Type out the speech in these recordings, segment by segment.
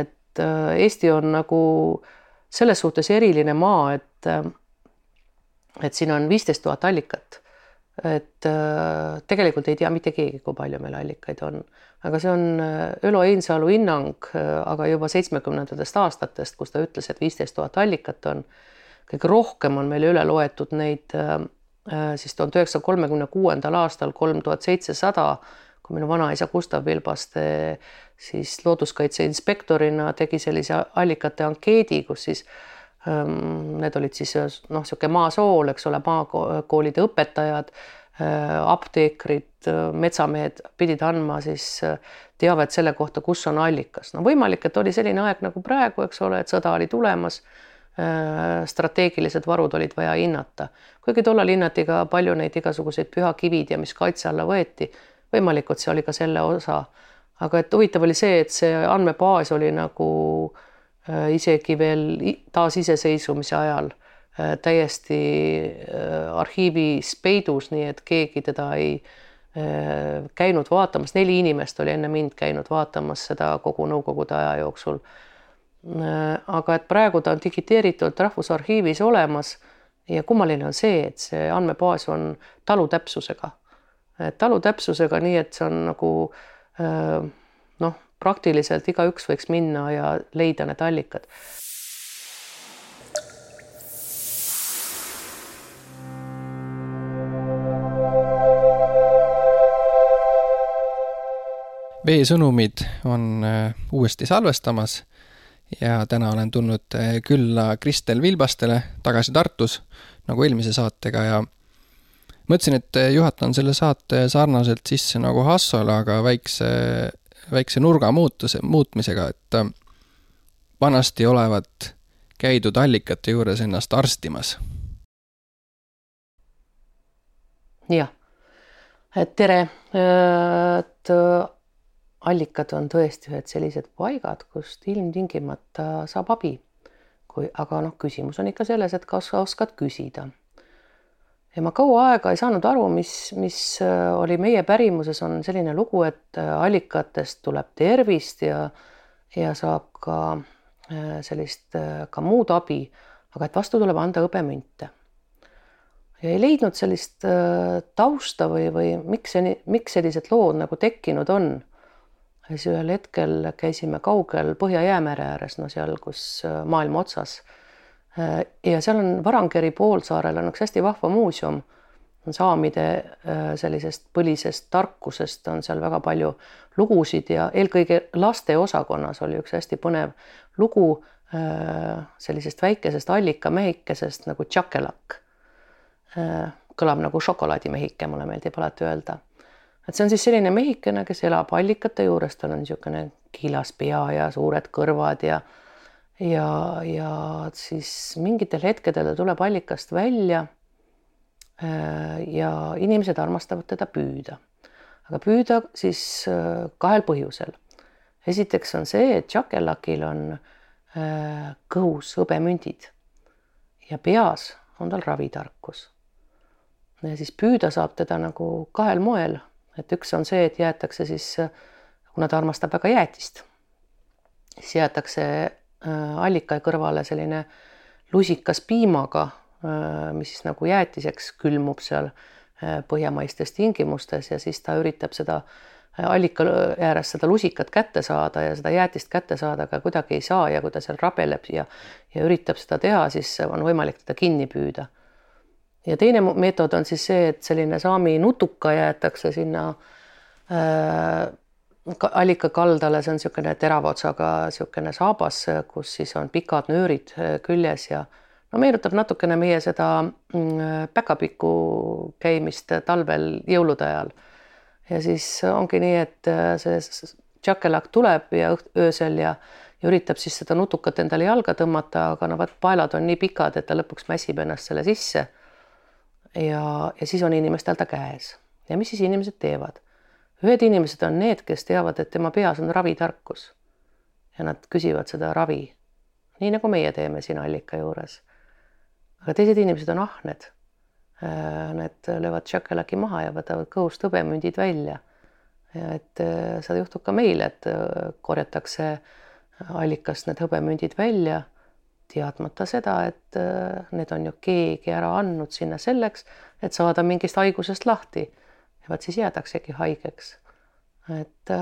et äh, Eesti on nagu selles suhtes eriline maa, et äh, et siin on viisteist tuhat allikat. et äh, tegelikult ei tea mitte keegi, kui palju meil allikaid on, aga see on Ülo Einsalu hinnang, aga juba seitsmekümnendatest aastatest, kus ta ütles, et viisteist tuhat allikat on. kõige rohkem on meil üle loetud neid siis tuhande üheksasaja kolmekümne kuuendal aastal kolm tuhat seitsesada kui minu vanaisa Gustav Vilbaste siis looduskaitse inspektorina tegi sellise allikate ankeedi, kus siis ähm, need olid siis noh, niisugune maasool, eks ole, maakoolide õpetajad äh,, apteekrid äh,, metsamehed pidid andma siis äh, teavet selle kohta, kus on allikas. no võimalik, et oli selline aeg nagu praegu, eks ole, et sõda oli tulemas strateegilised varud olid vaja hinnata, kuigi tollal hinnati ka palju neid igasuguseid pühakivid ja mis kaitse alla võeti võimalikult see oli ka selle osa. Aga et huvitav oli see, et see andmebaas oli nagu äh, isegi veel taasiseseisvumise ajal äh, täiesti äh, arhiivis peidus, nii et keegi teda ei äh, käinud vaatamas, neli inimest oli enne mind käinud vaatamas seda kogu Nõukogude aja jooksul äh,. aga et praegu ta on digiteeritult Rahvusarhiivis olemas ja kummaline on see, et see andmebaas on talutäpsusega talu täpsusega, nii et see on nagu noh, praktiliselt igaüks võiks minna ja leida need allikad. veesõnumid on uuesti salvestamas ja täna olen tulnud külla Kristel Vilbastele tagasi Tartus nagu eelmise saatega ja mõtlesin, et juhatan selle saate sarnaselt sisse nagu Hassole, aga väikse, väikse nurga muutuse, muutmisega, et äh, vanasti olevat käidud allikate juures ennast arstimas. jah, et tere, et äh, allikad on tõesti ühed sellised paigad, kust ilmtingimata saab abi. kui, aga noh, küsimus on ikka selles, et kas oskad küsida ja ma kaua aega ei saanud aru, mis, mis äh, oli meie pärimuses, on selline lugu, et äh, allikatest tuleb tervist ja ja saab ka äh, sellist ka muud abi, aga et vastu tuleb anda hõbemünte. ja ei leidnud sellist tausta või, või miks see, miks sellised lood nagu tekkinud on. ja siis ühel hetkel käisime kaugel Põhja-Jäämere ääres, no seal, kus maailma otsas ja seal on Varangeri poolsaarel on üks hästi vahva muuseum, saamide äh, sellisest põlisest tarkusest on seal väga palju lugusid ja eelkõige lasteosakonnas oli üks hästi põnev lugu äh, sellisest väikesest allikamehikesest nagu Tšakelak. kõlab nagu šokolaadimehike, mulle meeldib alati öelda. et see on siis selline mehikene, kes elab allikate juures, tal on niisugune kiilas pea ja suured kõrvad ja ja, ja siis mingitel hetkedel ta tuleb allikast välja. Äh, ja inimesed armastavad teda püüda, aga püüda siis äh, kahel põhjusel. esiteks on see, et Tšakelakil on äh, kõhus hõbemündid ja peas on tal ravitarkus. ja siis püüda saab teda nagu kahel moel, et üks on see, et jäetakse siis, kuna ta armastab väga jäätist, siis jäetakse allika kõrvale selline lusikas piimaga, äh, mis siis nagu jäätiseks külmub seal äh, põhjamaistes tingimustes ja siis ta üritab seda allika ääres seda lusikat kätte saada ja seda jäätist kätte saada, aga kuidagi ei saa ja kui ta seal rabeleb ja ja üritab seda teha, siis on võimalik teda kinni püüda. ja teine meetod on siis see, et selline saami nutuka jäetakse sinna äh, allika kaldale, see on niisugune terava otsaga niisugune saabas, kus siis on pikad nöörid äh, küljes ja no meenutab natukene meie seda mm, päkapiku käimist talvel jõulude ajal. ja siis ongi nii, et äh, see tšakelak tuleb ja õht, öösel ja, ja üritab siis seda nutukat endale jalga tõmmata, aga no vot, paelad on nii pikad, et ta lõpuks mässib ennast selle sisse. ja, ja siis on inimestel ta käes ja mis siis inimesed teevad? Ühed inimesed on need, kes teavad, et tema peas on ravitarkus ja nad küsivad seda ravi, nii nagu meie teeme siin allika juures. aga teised inimesed on ahned. Äh, need löövad šakelaki maha ja võtavad kõhust hõbemündid välja. ja et äh, seda juhtub ka meil, et äh, korjatakse allikast need hõbemündid välja, teadmata seda, et need on ju keegi ära andnud sinna selleks, et saada mingist haigusest lahti. Ja vot siis jäädaksegi haigeks. et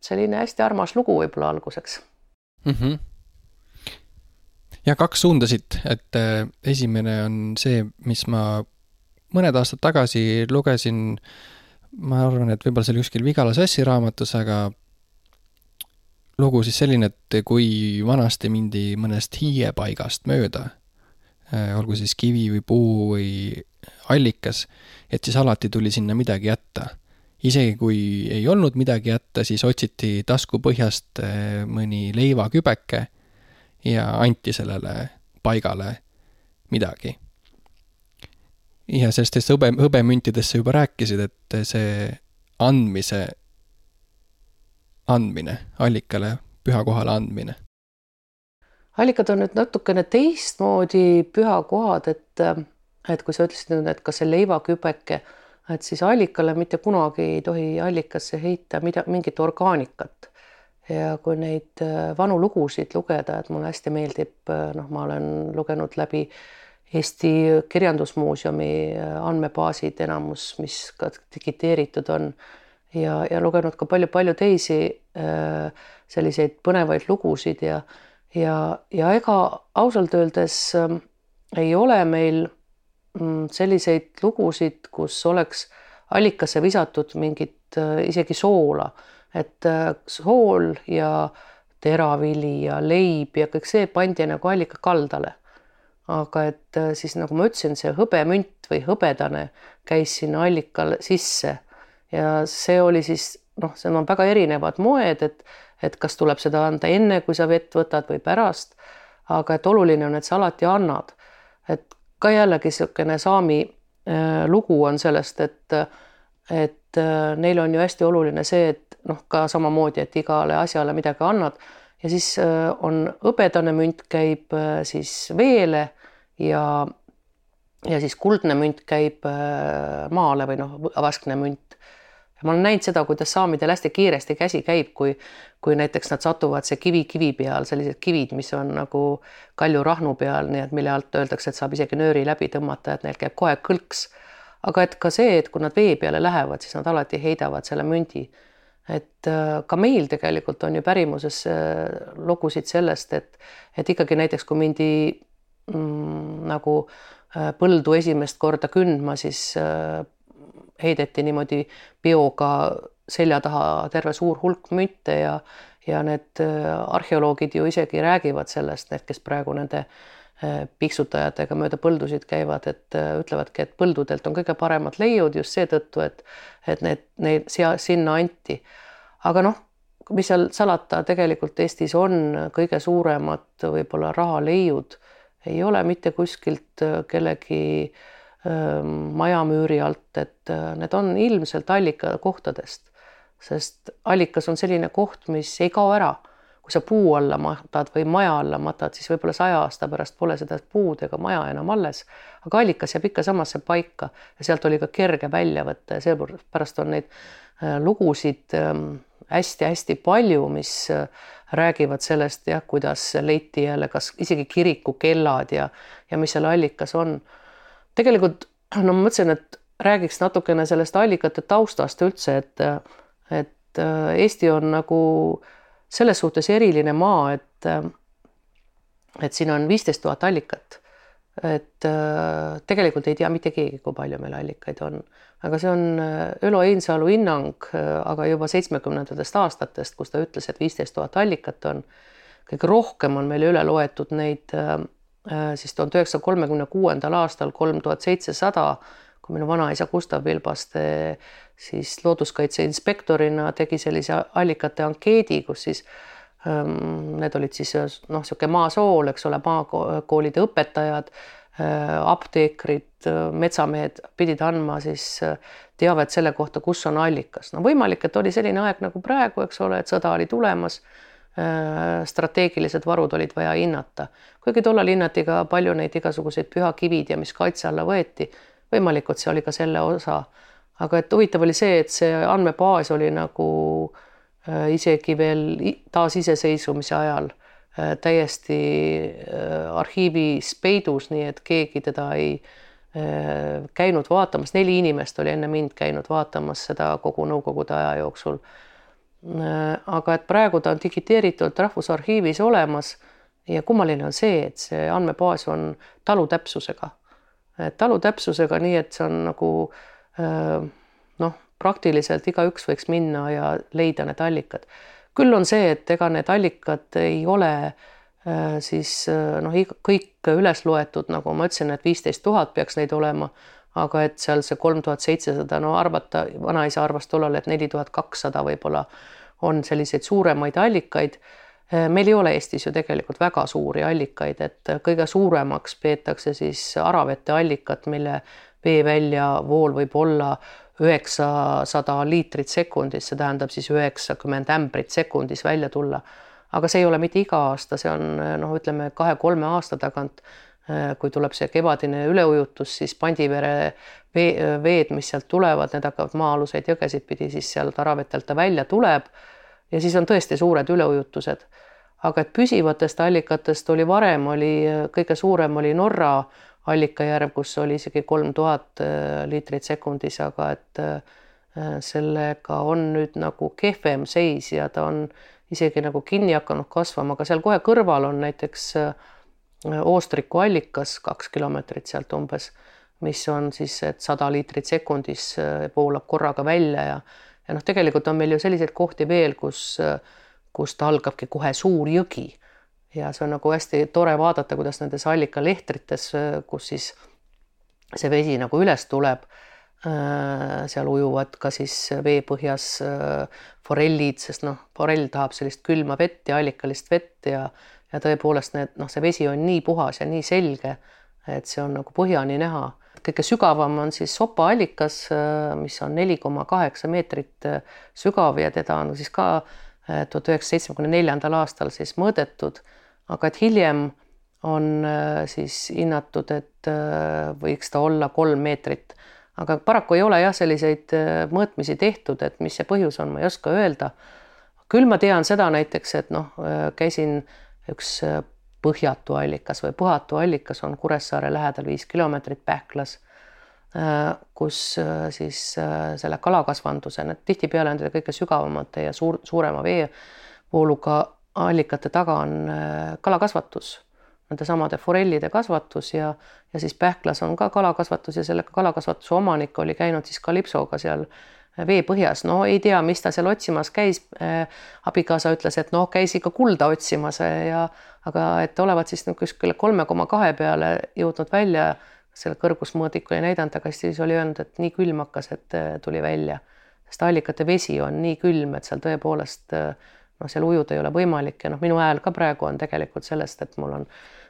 selline hästi armas lugu võib-olla alguseks mm. -hmm. ja kaks suunda siit, et esimene on see, mis ma mõned aastad tagasi lugesin, ma arvan, et võib-olla see oli kuskil Vigala Sassi raamatus, aga lugu siis selline, et kui vanasti mindi mõnest hiiepaigast mööda, äh, olgu siis kivi või puu või allikas, et siis alati tuli sinna midagi jätta. isegi kui ei olnud midagi jätta, siis otsiti taskupõhjast äh, mõni leivakübeke ja anti sellele paigale midagi. ja sellistest hõbe, hõbemüntidest sa juba rääkisid, et see andmise andmine, allikale pühakohale andmine? allikad on nüüd natukene teistmoodi pühakohad, et, et kui sa ütlesid, et kas see leivakübeke, et siis allikale mitte kunagi ei tohi allikasse heita mida, mingit orgaanikat. ja kui neid äh, vanu lugusid lugeda, et mulle hästi meeldib, äh, noh, ma olen lugenud läbi Eesti Kirjandusmuuseumi äh, andmebaasid enamus, mis ka digiteeritud on ja, ja lugenud ka palju-palju teisi selliseid põnevaid lugusid ja, ja, ja ega ausalt öeldes äh, ei ole meil selliseid lugusid, kus oleks allikasse visatud mingit äh, isegi soola, et äh, sool ja teravili ja leib ja kõik see pandi nagu allika kaldale. aga et äh, siis nagu ma ütlesin, see hõbemünt või hõbedane käis sinna allikal sisse ja see oli siis noh, seal on väga erinevad moed, et, et kas tuleb seda anda enne, kui sa vett võtad või pärast. aga et oluline on, et sa alati annad. et ka jällegi niisugune saami äh, lugu on sellest, et, et äh, neil on ju hästi oluline see, et noh, ka samamoodi, et igale asjale midagi annad. Ja siis äh, on hõbedane münt käib siis veele ja ja siis kuldne münt käib maale või noh, vaskne münt ma olen näinud seda, kuidas saamidel hästi kiiresti käsi käib, kui, kui näiteks nad satuvad see kivi kivi peal, sellised kivid, mis on nagu kaljurahnu peal, nii et mille alt öeldakse, et saab isegi nööri läbi tõmmata, et neil käib kohe kõlks. aga et ka see, et kui nad vee peale lähevad, siis nad alati heidavad selle mündi. et äh, ka meil tegelikult on ju pärimuses äh, lugusid sellest, et, et ikkagi näiteks kui mindi mm, nagu äh, põldu esimest korda kündma, siis heideti niimoodi peoga selja taha terve suur hulk münte ja ja need äh, arheoloogid ju isegi räägivad sellest, need, kes praegu nende äh, piksutajatega mööda põldusid käivad, et äh, ütlevadki, et põldudelt on kõige paremad leiud just seetõttu, et et need, neid siia, sinna anti. aga noh, mis seal salata, tegelikult Eestis on kõige suuremad võib-olla rahaleiud, ei ole mitte kuskilt kellegi äh, majamüüri alt, et need on ilmselt allikakohtadest, sest allikas on selline koht, mis ei kao ära. kui sa puu alla matad või maja alla matad, siis võib-olla saja aasta pärast pole seda puud ega maja enam alles, aga allikas jääb ikka samasse paika ja sealt oli ka kerge välja võtta ja seepärast on neid lugusid hästi-hästi palju, mis räägivad sellest jah, kuidas leiti jälle kas isegi kirikukellad ja, ja mis seal allikas on tegelikult no ma mõtlesin, et räägiks natukene sellest allikate taustast üldse, et, et äh, Eesti on nagu selles suhtes eriline maa, et, et siin on viisteist tuhat allikat. et äh, tegelikult ei tea mitte keegi, kui palju meil allikaid on, aga see on äh, Ülo Einsalu hinnang, aga juba seitsmekümnendatest aastatest, kus ta ütles, et viisteist tuhat allikat on. kõige rohkem on meil üle loetud neid Äh, siis tuhande üheksasaja kolmekümne kuuendal aastal kolm tuhat seitsesada, kui minu vanaisa Gustav Vilbaste siis looduskaitse inspektorina tegi sellise allikate ankeedi, kus siis ähm, need olid siis noh, niisugune maasool, eks ole, maakoolide õpetajad, äh, apteekrid, metsamehed pidid andma siis äh, teavet selle kohta, kus on allikas. no võimalik, et oli selline aeg nagu praegu, eks ole, et sõda oli tulemas Äh, strateegilised varud olid vaja hinnata, kuigi tollal hinnati ka palju neid igasuguseid pühakivid ja mis kaitse alla võeti. võimalikult see oli ka selle osa, aga et huvitav oli see, et see andmebaas oli nagu äh, isegi veel taasiseseisvumise ajal täiesti arhiivis peidus, nii et keegi teda ei käinud vaatamas, neli inimest oli enne mind käinud vaatamas seda kogu Nõukogude aja jooksul. Aga et praegu ta on digiteeritult Rahvusarhiivis olemas ja kummaline on see, et see andmebaas on talu täpsusega. talu täpsusega, nii et see on nagu noh, praktiliselt igaüks võiks minna ja leida need allikad. küll on see, et ega need allikad ei ole äh, siis äh, noh, kõik üles loetud, nagu ma ütlesin, et viisteist tuhat peaks neid olema, aga et seal see kolm tuhat seitsesada, no arvata, vanaisa arvas tollal, et neli tuhat kakssada võib-olla on selliseid suuremaid allikaid meil ei ole Eestis ju tegelikult väga suuri allikaid, et kõige suuremaks peetakse siis Aravete allikat, mille veeväljavool võib olla üheksasada liitrit sekundis, see tähendab siis üheksakümmend ämbrit sekundis välja tulla. aga see ei ole mitte iga aasta, see on noh, ütleme kahe-kolme aasta tagant. Kui tuleb see kevadine üleujutus, siis Pandivere vee, veed, mis sealt tulevad, need hakkavad maa-aluseid jõgesid pidi, siis sealt Aravetelt ta välja tuleb. ja siis on tõesti suured üleujutused. aga et püsivatest allikatest oli varem, oli kõige suurem oli Norra allikajärv, kus oli isegi kolm tuhat äh, liitrit sekundis, aga et äh, sellega on nüüd nagu kehvem seis ja ta on isegi nagu kinni hakanud kasvama, aga seal kohe kõrval on näiteks äh, Oostriku allikas kaks kilomeetrit sealt umbes, mis on siis, et sada liitrit sekundis voolab korraga välja ja ja noh, tegelikult on meil ju selliseid kohti veel, kus, kust algabki kohe suur jõgi. Ja see on nagu hästi tore vaadata, kuidas nendes allikalehtrites, kus siis see vesi nagu üles tuleb, seal ujuvad ka siis veepõhjas forellid, sest noh, forell tahab sellist külma vett ja allikalist vett ja ja tõepoolest need noh, see vesi on nii puhas ja nii selge, et see on nagu põhjani näha. kõige sügavam on siis Sopa allikas, äh, mis on neli koma kaheksa meetrit sügav ja teda on siis ka tuhat üheksasaja seitsmekümne neljandal aastal siis mõõdetud aga et hiljem on äh, siis hinnatud, et äh, võiks ta olla kolm meetrit, aga paraku ei ole jah, selliseid äh, mõõtmisi tehtud, et mis see põhjus on, ma ei oska öelda. küll ma tean seda näiteks, et noh, käisin üks põhjatu allikas või puhatu allikas on Kuressaare lähedal viis kilomeetrit Pähklas, kus siis selle kalakasvanduse, need tihtipeale on kõige sügavamate ja suur, suurema veevooluga allikate taga on äh, kalakasvatus, nendesamade forellide kasvatus ja, ja siis Pähklas on ka kalakasvatus ja selle kalakasvatuse omanik oli käinud siis kalipsoga seal äh, veepõhjas, no ei tea, mis ta seal otsimas käis. Äh, abikaasa ütles, et noh, käis ikka kulda otsimas ja aga et olevat siis nagu kuskile kolme koma kahe peale jõudnud välja selle kõrgusmõõdiku ei näidanud, aga siis oli öelnud, et nii külm hakkas, et tuli välja, sest allikate vesi on nii külm, et seal tõepoolest äh, noh, seal ujuda ei ole võimalik. Ja noh, minu hääl ka praegu on tegelikult sellest, et mul on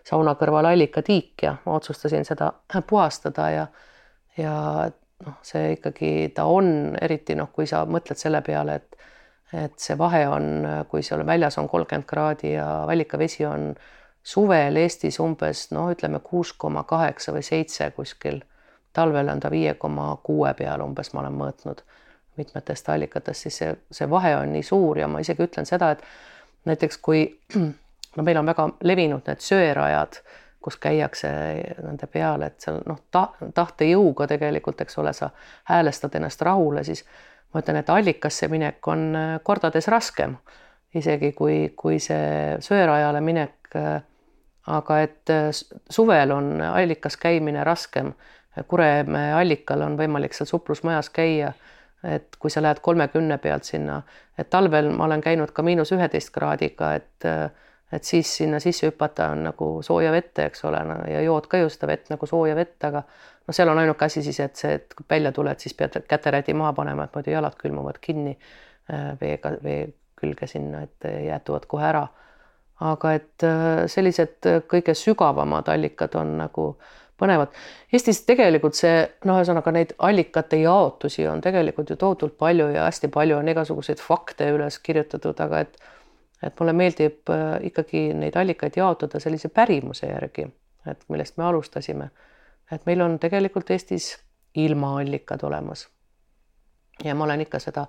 sauna kõrval allikatiik ja ma otsustasin seda puhastada ja ja noh, see ikkagi ta on eriti noh, kui sa mõtled selle peale, et et see vahe on, kui seal väljas on kolmkümmend kraadi ja allikavesi on suvel Eestis umbes noh, ütleme kuus koma kaheksa või seitse kuskil. talvel on ta viie koma kuue peal umbes, ma olen mõõtnud mitmetest allikatest, siis see, see vahe on nii suur ja ma isegi ütlen seda, et näiteks kui no meil on väga levinud need söerajad, kus käiakse nende peal, et seal noh ta,, tahtejõuga tegelikult, eks ole, sa häälestad ennast rahule, siis ma ütlen, et allikasse minek on äh, kordades raskem, isegi kui, kui see söerajale minek. Äh, aga et äh, suvel on allikas käimine raskem. Kuremäe allikal on võimalik seal suplusmajas käia et kui sa lähed kolmekümne pealt sinna, et talvel ma olen käinud ka miinus üheteist kraadiga, et et siis sinna sisse hüpata on nagu sooja vette, eks ole no,, ja jood ka ju seda vett nagu sooja vett, aga no seal on ainuke asi siis, et see, et kui välja tuled, siis pead käterädi maha panema, et muidu jalad külmuvad kinni äh, veega, vee külge sinna, et jäätuvad kohe ära. aga et äh, sellised kõige sügavamad allikad on nagu äh, põnevad. Eestis tegelikult see, noh, ühesõnaga neid allikate jaotusi on tegelikult ju tohutult palju ja hästi palju on igasuguseid fakte üles kirjutatud, aga et et mulle meeldib äh, ikkagi neid allikaid jaotada sellise pärimuse järgi, et millest me alustasime. et meil on tegelikult Eestis ilmaallikad olemas. ja ma olen ikka seda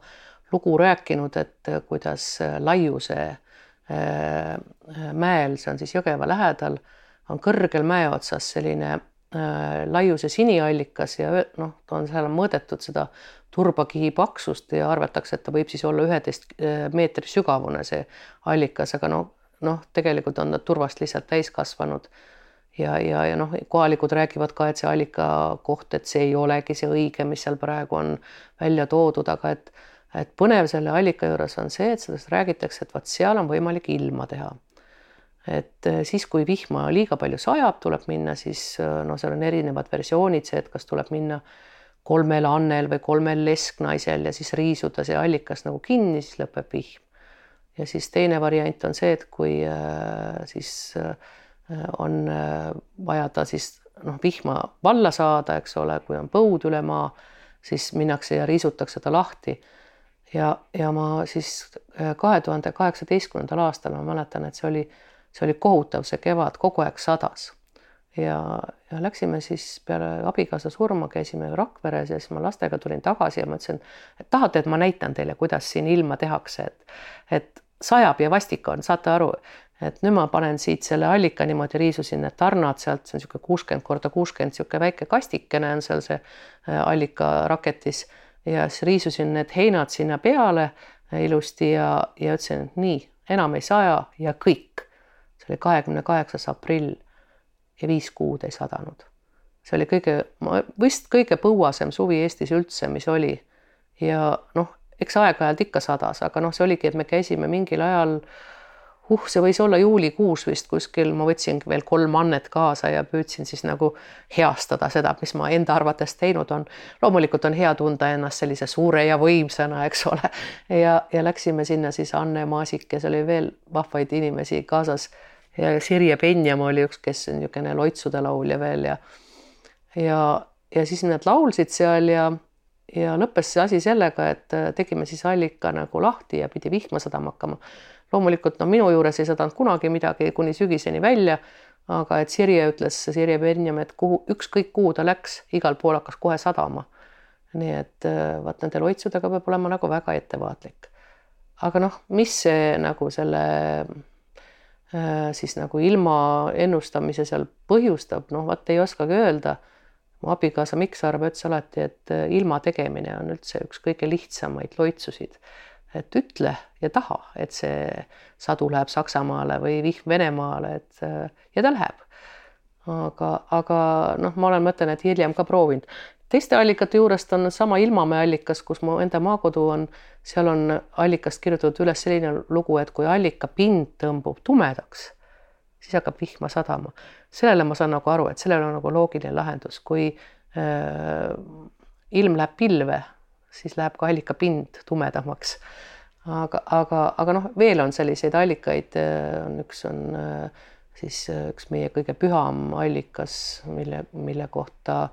lugu rääkinud, et kuidas laiuse mäel, see on siis Jõgeva lähedal, on kõrgel mäe otsas selline laiuse siniallikas ja noh, ta on seal mõõdetud seda turbakihi paksust ja arvatakse, et ta võib siis olla üheteist meetri sügavune, see allikas, aga no noh, tegelikult on nad turvast lihtsalt täis kasvanud ja, ja, ja noh, kohalikud räägivad ka, et see allika koht, et see ei olegi see õige, mis seal praegu on välja toodud, aga et et põnev selle allika juures on see, et sellest räägitakse, et vot seal on võimalik ilma teha. Et eh, siis, kui vihma liiga palju sajab, tuleb minna siis noh, seal on erinevad versioonid, see, et kas tuleb minna kolmel annel või kolmel lesknaisel ja siis riisuda see allikas nagu kinni, siis lõpeb vihm. ja siis teine variant on see, et kui äh, siis on vaja ta siis noh, vihma valla saada, eks ole, kui on põud üle maa, siis minnakse ja riisutakse ta lahti. ja, ja ma siis kahe tuhande kaheksateistkümnendal aastal ma mäletan, et see oli, see oli kohutav, see kevad kogu aeg sadas. Ja, ja läksime siis peale abikaasa surma, käisime Rakveres ja siis ma lastega tulin tagasi ja ma ütlesin, et tahate, et ma näitan teile, kuidas siin ilma tehakse, et, et sajab ja vastik on, saate aru, et nüüd ma panen siit selle allika niimoodi, riisusin need tarnad sealt, see on niisugune kuuskümmend korda kuuskümmend, niisugune väike kastikene on seal see äh, allika raketis. Ja siis riisusin need heinad sinna peale äh, ilusti ja, ja ütlesin, et nii, enam ei saja ja kõik. See oli kahekümne kaheksas aprill ja viis kuud ei sadanud. see oli kõige, vist kõige põuasem suvi Eestis üldse, mis oli. ja noh, eks aeg-ajalt ikka sadas, aga noh, see oligi, et me käisime mingil ajal uh, see võis olla juulikuus vist kuskil, ma võtsin veel kolm annet kaasa ja püüdsin siis nagu heastada seda, mis ma enda arvates teinud on. loomulikult on hea tunda ennast sellise suure ja võimsana, eks ole. ja, ja läksime sinna siis Anne Maasik ja seal oli veel vahvaid inimesi kaasas. Ja Sirje Penjam oli üks, kes on niisugune loitsude laulja veel ja, ja, ja siis nad laulsid seal ja ja lõppes see asi sellega, et tegime siis allika nagu lahti ja pidi vihma sadama hakkama loomulikult no minu juures ei sadanud kunagi midagi kuni sügiseni välja. aga et Sirje ütles, Sirje Benjam, et kuhu, ükskõik kuhu ta läks, igal pool hakkas kohe sadama. nii et äh, vaat nende loitsudega peab olema nagu väga ettevaatlik. aga noh, mis see nagu selle äh, siis nagu ilma ennustamise seal põhjustab, noh, vot ei oskagi öelda. mu abikaasa Mikk Sarv ütles alati, et äh, ilma tegemine on üldse üks kõige lihtsamaid loitsusid et ütle ja taha, et see sadu läheb Saksamaale või vihm Venemaale, et ja ta läheb. aga, aga noh, ma olen, ma ütlen, et hiljem ka proovinud. Teiste allikate juurest on sama Ilmamäe allikas, kus mu enda maakodu on, seal on allikast kirjutatud üles selline lugu, et kui allika pind tõmbub tumedaks, siis hakkab vihma sadama. sellele ma saan nagu aru, et sellel on nagu loogiline lahendus, kui äh, ilm läheb pilve siis läheb ka allikapind tumedamaks. aga, aga, aga noh, veel on selliseid allikaid, on üks on siis üks meie kõige püham allikas, mille, mille kohta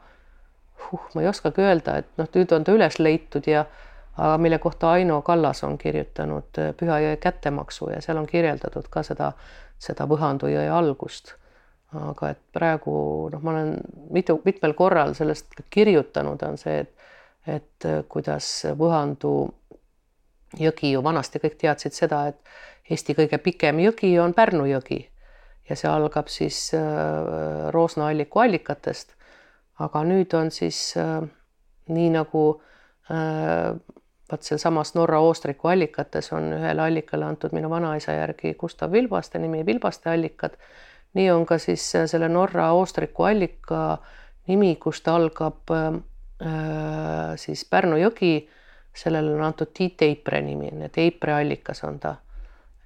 huh, ma ei oskagi öelda, et noh, nüüd on ta üles leitud ja aga mille kohta Aino Kallas on kirjutanud Püha jõe kättemaksu ja seal on kirjeldatud ka seda, seda Võhandu jõe algust. aga et praegu noh, ma olen mitu, mitmel korral sellest kirjutanud, on see, et et äh, kuidas Võhandu jõgi ju vanasti kõik teadsid seda, et Eesti kõige pikem jõgi on Pärnu jõgi ja see algab siis äh, Roosna alliku allikatest. Aga nüüd on siis äh, nii nagu vot sealsamas Norra oostriku allikates on ühele allikale antud minu vanaisa järgi Gustav Vilbaste nimi, Vilbaste allikad. nii on ka siis selle Norra oostriku allika nimi, kust algab Äh, siis Pärnu jõgi, sellele on antud Tiit Eipre nimi, nii et Eipre allikas on ta.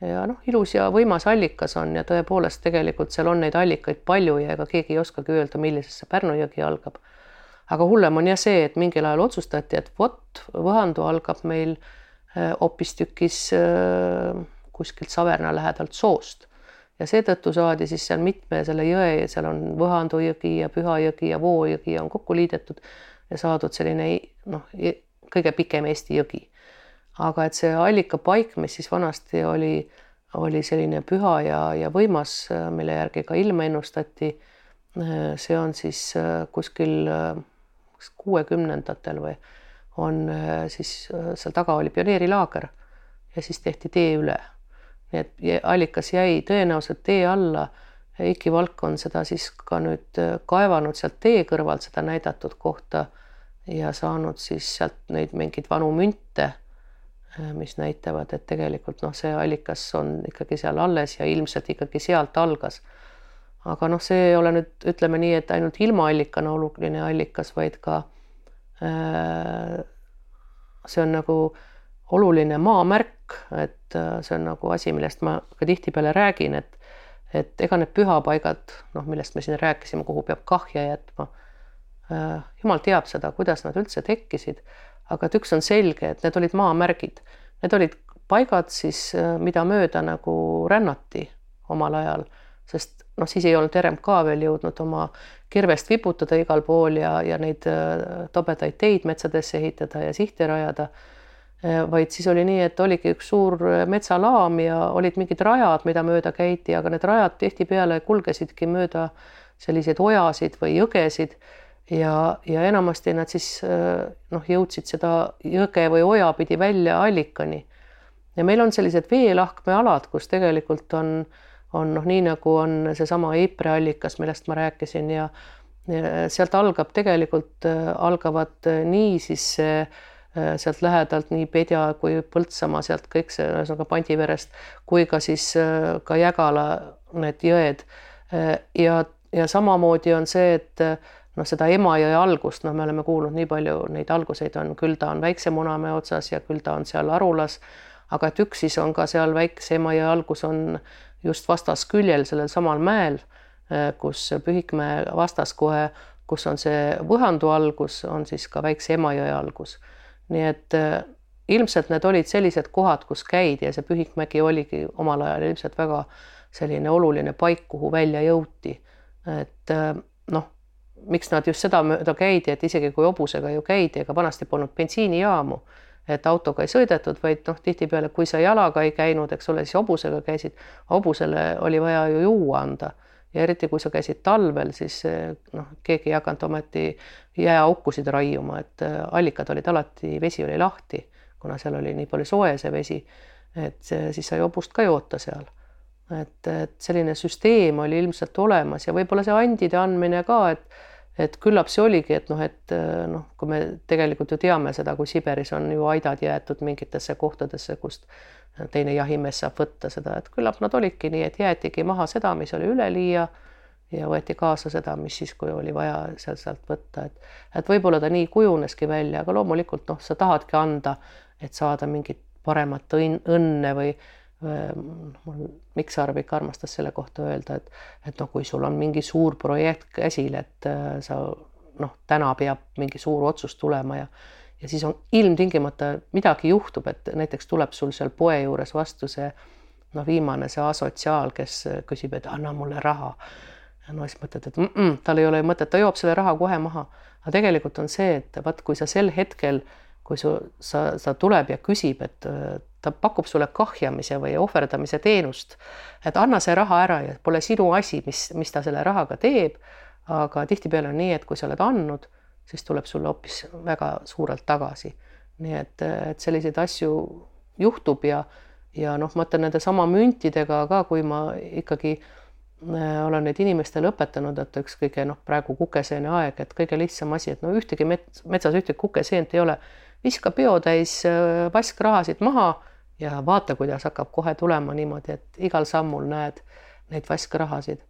Ja noh, ilus ja võimas allikas on ja tõepoolest tegelikult seal on neid allikaid palju ja ega keegi ei oskagi öelda, millisesse Pärnu jõgi algab. aga hullem on jah see, et mingil ajal otsustati, et vot Võhandu algab meil äh, hoopistükkis äh, kuskilt Saverna lähedalt soost ja seetõttu saadi siis seal mitme selle jõe, seal on Võhandu jõgi ja Püha jõgi ja Voo jõgi on kokku liidetud ja saadud selline noh, kõige pikem Eesti jõgi. Aga et see allikapaik, mis siis vanasti oli, oli selline püha ja, ja võimas, mille järgi ka ilma ennustati. see on siis kuskil kuuekümnendatel või on siis seal taga oli pioneerilaager ja siis tehti tee üle nii et allikas jäi tõenäoliselt tee alla. Eiki Valk on seda siis ka nüüd kaevanud sealt tee kõrvalt seda näidatud kohta ja saanud siis sealt neid mingeid vanu münte, mis näitavad, et tegelikult noh, see allikas on ikkagi seal alles ja ilmselt ikkagi sealt algas. aga noh, see ei ole nüüd ütleme nii, et ainult ilmaallikana oluline allikas, vaid ka äh, see on nagu oluline maamärk, et äh, see on nagu asi, millest ma ka tihtipeale räägin, et et ega need pühapaigad, noh, millest me siin rääkisime, kuhu peab kahja jätma äh,. jumal teab seda, kuidas nad üldse tekkisid, aga et üks on selge, et need olid maamärgid, need olid paigad siis, äh, mida mööda nagu rännati omal ajal, sest noh, siis ei olnud RMK veel jõudnud oma kirvest viputada igal pool ja, ja neid äh, tobedaid teid metsadesse ehitada ja sihte rajada. Äh, vaid siis oli nii, et oligi üks suur metsalaam ja olid mingid rajad, mida mööda käidi, aga need rajad tihtipeale kulgesidki mööda selliseid ojasid või jõgesid ja, ja enamasti nad siis noh, jõudsid seda jõge või oja pidi välja allikani. ja meil on sellised veelahkmealad, kus tegelikult on äh, on noh, nii nagu on seesama Eipre allikas, millest ma rääkisin ja, ja sealt algab tegelikult äh, algavad äh, nii siis äh, sealt lähedalt nii Pedja kui Põltsamaa, sealt kõik see ühesõnaga Pandiverest kui ka siis ka Jägala need jõed. ja, ja samamoodi on see, et noh, seda Emajõe algust, noh, me oleme kuulnud nii palju neid alguseid on, küll ta on Väikse Munamäe otsas ja küll ta on seal Arulas, aga et üks siis on ka seal Väikse Emajõe algus on just vastasküljel sellel samal mäel, äh, kus Pühikmäe vastas kohe, kus on see Võhandu algus, on siis ka Väikse Emajõe algus. nii et äh, ilmselt need olid sellised kohad, kus käidi ja see Pühikmägi oligi omal ajal ilmselt väga selline oluline paik, kuhu välja jõuti. et äh, noh, miks nad just sedamööda käidi, et isegi kui hobusega ju käidi, ega vanasti polnud bensiinijaamu et autoga ei sõidetud, vaid noh, tihtipeale, kui sa jalaga ei käinud, eks ole, siis hobusega käisid, hobusele oli vaja ju juua anda. ja eriti kui sa käisid talvel, siis noh, keegi ei hakanud ometi jääaukusid raiuma, et äh, allikad olid alati, vesi oli lahti, kuna seal oli nii palju soe see vesi, et siis sai hobust ka joota seal. et, et selline süsteem oli ilmselt olemas ja võib-olla see andide andmine ka, et et küllap see oligi, et noh, et äh, noh, kui me tegelikult ju teame seda, kui Siberis on ju aidad jäetud mingitesse kohtadesse, kust teine jahimees saab võtta seda, et küllap nad olidki nii, et jäetigi maha seda, mis oli üleliia ja võeti kaasa seda, mis siis, kui oli vaja seal sealt võtta, et et võib-olla ta nii kujuneski välja, aga loomulikult noh, sa tahadki anda, et saada mingit paremat õnne või mul Mikk Sarvik armastas selle kohta öelda, et, et noh, kui sul on mingi suur projekt käsil, et äh, sa noh, täna peab mingi suur otsus tulema ja ja siis on ilmtingimata midagi juhtub, et näiteks tuleb sul seal poe juures vastu see noh, viimane see asotsiaal, kes küsib, et anna mulle raha. no siis mõtled, et mm -mm, tal ei ole mõtet, ta joob selle raha kohe maha. aga tegelikult on see, et vaat kui sa sel hetkel, kui su, sa, sa tuleb ja küsib, et ta pakub sulle kahjamise või ohverdamise teenust. et anna see raha ära ja pole sinu asi, mis, mis ta selle rahaga teeb. aga tihtipeale on nii, et kui sa oled andnud, siis tuleb sulle hoopis väga suurelt tagasi. nii et, et selliseid asju juhtub ja, ja noh, ma ütlen nende sama müntidega ka, kui ma ikkagi äh, olen neid inimestele õpetanud, et üks kõige noh, praegu kukeseene aeg, et kõige lihtsam asi, et no ühtegi mets, metsas ühtegi kukeseent ei ole, viska peotäis vaskrahasid äh, maha ja vaata, kuidas hakkab kohe tulema niimoodi, et igal sammul näed neid vaskrahasid.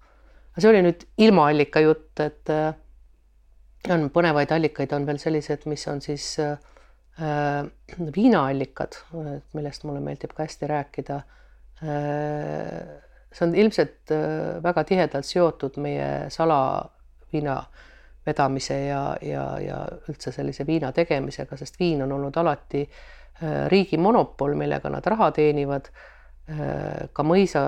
see oli nüüd ilmaallika jutt, et äh, on põnevaid allikaid, on veel sellised, mis on siis äh, viinaallikad, millest mulle meeldib ka hästi rääkida äh,. see on ilmselt äh, väga tihedalt seotud meie salaviina vedamise ja, ja, ja üldse sellise viina tegemisega, sest viin on olnud alati äh, riigi monopol, millega nad raha teenivad. Äh, ka mõisa,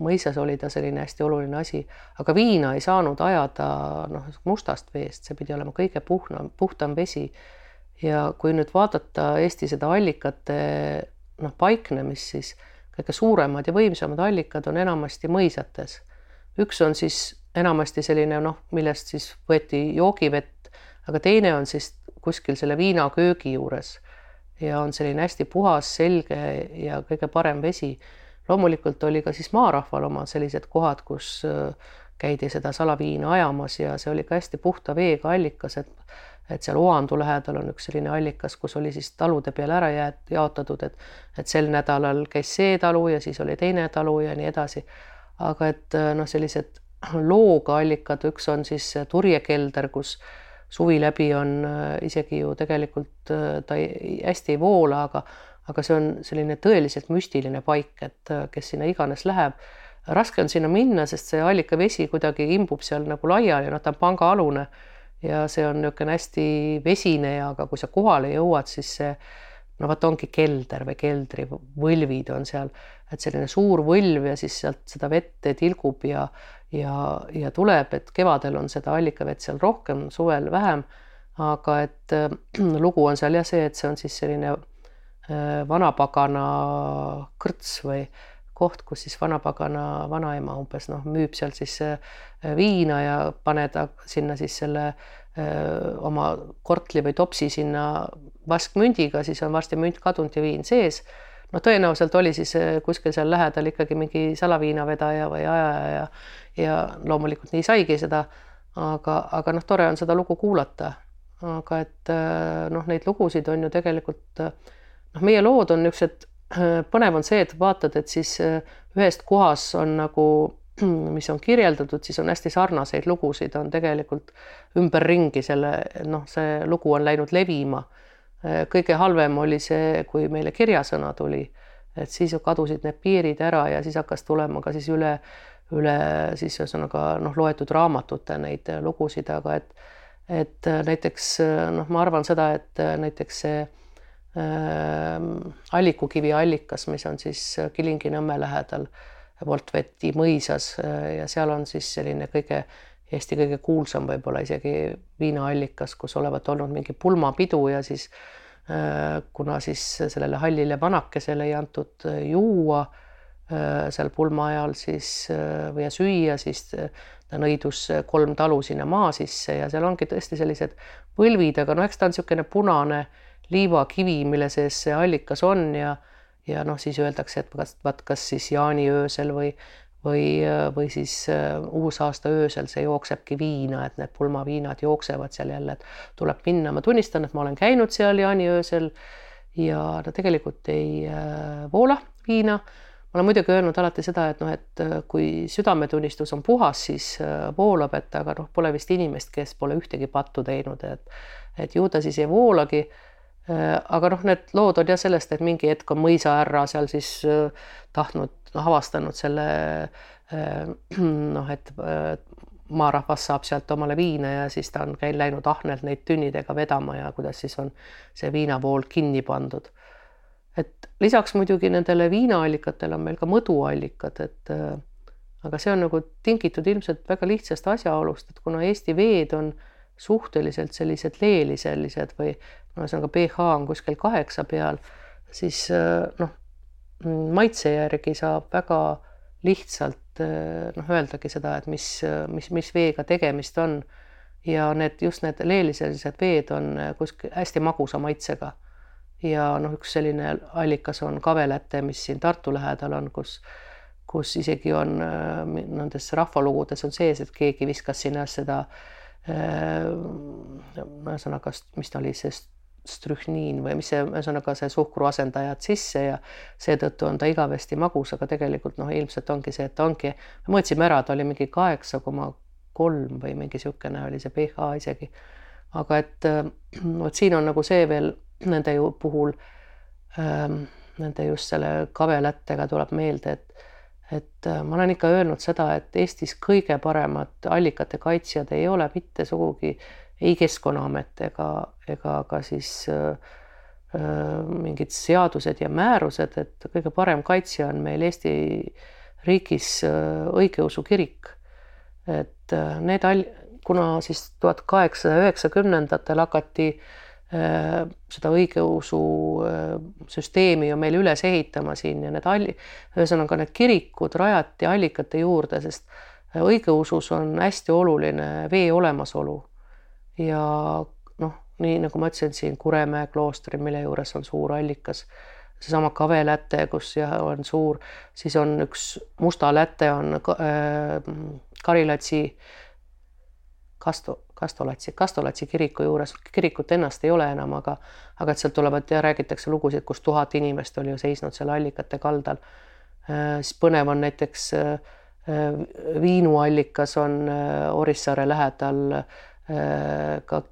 mõisas oli ta selline hästi oluline asi, aga viina ei saanud ajada noh, mustast veest, see pidi olema kõige puhnam, puhtam vesi. ja kui nüüd vaadata Eesti seda allikate noh, paiknemist, siis kõige suuremad ja võimsamad allikad on enamasti mõisates. üks on siis enamasti selline noh, millest siis võeti joogivett, aga teine on siis kuskil selle viinaköögi juures ja on selline hästi puhas, selge ja kõige parem vesi. loomulikult oli ka siis maarahval omad sellised kohad, kus käidi seda salaviina ajamas ja see oli ka hästi puhta veega allikas, et et seal Oandu lähedal on üks selline allikas, kus oli siis talude peale ära jäet-, jaotatud, et et sel nädalal käis see talu ja siis oli teine talu ja nii edasi. aga et noh, sellised looga allikad, üks on siis turjekelder, kus suvi läbi on isegi ju tegelikult ta ei, hästi ei voola, aga aga see on selline tõeliselt müstiline paik, et kes sinna iganes läheb. Raske on sinna minna, sest see allikavesi kuidagi imbub seal nagu laiali, noh, ta on pangaalune ja see on niisugune hästi vesine ja aga kui sa kohale jõuad, siis see no vot ongi kelder või keldrivõlvid on seal, et selline suur võlv ja siis sealt seda vett tilgub ja ja, ja tuleb, et kevadel on seda allikavett seal rohkem, suvel vähem. aga et äh, lugu on seal jah see, et see on siis selline äh, vanapagana kõrts või koht, kus siis vanapagana vanaema umbes noh, müüb seal siis äh, viina ja pane ta sinna siis selle äh, oma kortli või topsi sinna vaskmündiga, siis on varsti münt kadunud ja viin sees. no tõenäoliselt oli siis äh, kuskil seal lähedal ikkagi mingi salaviinavedaja või ajaja ja, ja loomulikult nii saigi seda. aga, aga noh, tore on seda lugu kuulata. aga et noh, neid lugusid on ju tegelikult noh, meie lood on niisugused Äh, põnev on see, et vaatad, et siis äh, ühest kohas on nagu, mis on kirjeldatud, siis on hästi sarnaseid lugusid, on tegelikult ümberringi selle, noh, see lugu on läinud levima. Äh, kõige halvem oli see, kui meile kirjasõna tuli, et siis kadusid need piirid ära ja siis hakkas tulema ka siis üle, üle siis ühesõnaga noh, loetud raamatute neid lugusid, aga et, et näiteks noh, ma arvan seda, et näiteks see Ehm, Allikukivi allikas, mis on siis Kilingi-Nõmme lähedal Voltveti mõisas ja seal on siis selline kõige Eesti kõige kuulsam võib-olla isegi viinaallikas, kus olevat olnud mingi pulmapidu ja siis eh, kuna siis sellele hallile vanakesele ei antud eh, juua seal pulma ajal siis või süüa, siis ta nõidus kolm talu sinna maa sisse ja seal ongi tõesti sellised põlvid, aga no eks ta on niisugune punane liivakivi, mille sees see allikas on ja ja noh, siis öeldakse, et kas vaat kas siis jaaniöösel või või, või siis äh, uusaasta öösel see jooksebki viina, et need pulmaviinad jooksevad seal jälle, et tuleb minna, ma tunnistan, et ma olen käinud seal jaaniöösel ja no tegelikult ei äh, voola viina. Ma olen muidugi öelnud alati seda, et noh, et äh, kui südametunnistus on puhas, siis voolab, et aga noh, pole vist inimest, kes pole ühtegi pattu teinud, et et ju ta siis ei voolagi Äh, aga noh, need lood on jah sellest, et mingi hetk on mõisahärra seal siis äh, tahtnud, noh, avastanud selle äh, noh, et maarahvas saab sealt omale viina ja siis ta on käinud, läinud ahnelt neid tünnidega vedama ja kuidas siis on see viinavool kinni pandud. Et lisaks muidugi nendele viinaallikatele on meil ka mõduallikad, et aga see on nagu tingitud ilmselt väga lihtsast asjaolust, et kuna Eesti veed on suhteliselt sellised leeliselised või ühesõnaga pH on kuskil kaheksa peal, siis äh, noh, maitse järgi saab väga lihtsalt äh, noh, öeldagi seda, et mis, mis, mis veega tegemist on. ja need just need leeliselised veed on äh, kuskil hästi magusa maitsega. Ja noh, üks selline allikas on Kaveläte, mis siin Tartu lähedal on, kus kus isegi on nendes rahvalugudes on sees, et keegi viskas sinna seda ühesõnaga, mis ta oli, see strühniin või mis see, ühesõnaga see suhkru asendajad sisse ja seetõttu on ta igavesti magus, aga tegelikult noh, ilmselt ongi see, et ta ongi, me mõõtsime ära, ta oli mingi kaheksa koma kolm või mingi niisugune oli see pH isegi. aga et vot siin on nagu see veel nende ju puhul ähm,, nende just selle kavelättega tuleb meelde, et et ma olen ikka öelnud seda, et Eestis kõige paremad allikate kaitsjad ei ole mitte sugugi ei Keskkonnaamet ega, ega ka siis äh, äh, mingid seadused ja määrused, et kõige parem kaitsja on meil Eesti riigis äh, õigeusu kirik. et äh, need all, kuna siis tuhat kaheksasaja üheksakümnendatel hakati äh, seda õigeusu äh, süsteemi ju meil üles ehitama siin ja need alli-, ühesõnaga need kirikud rajati allikate juurde, sest õigeusus on hästi oluline vee olemasolu. Ja noh, nii nagu ma ütlesin siin Kuremäe kloostri, mille juures on suur allikas, seesama kaveläte, kus jah, on suur, siis on üks musta läte on äh, Karilatsi Kasto, Kastolatsi, Kastolatsi kiriku juures, kirikut ennast ei ole enam, aga aga et sealt tulevad ja räägitakse lugusid, kus tuhat inimest oli ju seisnud seal allikate kaldal äh,. siis põnev on näiteks äh, äh viinuallikas on Orissaare lähedal äh, ka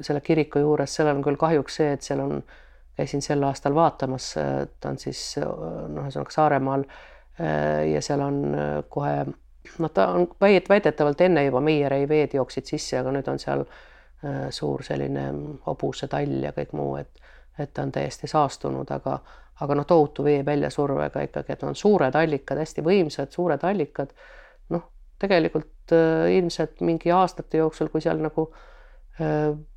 selle kiriku juures, seal on küll kahjuks see, et seal on käisin sel aastal vaatamas, ta on siis noh, ühesõnaga Saaremaal ja seal on kohe noh, ta on väidetavalt enne juba Meierei veed jooksid sisse, aga nüüd on seal suur selline hobusetall ja kõik muu, et et ta on täiesti saastunud, aga aga noh, tohutu vee väljasurvega ikkagi, et on suured allikad, hästi võimsad suured allikad. noh, tegelikult ilmselt mingi aastate jooksul, kui seal nagu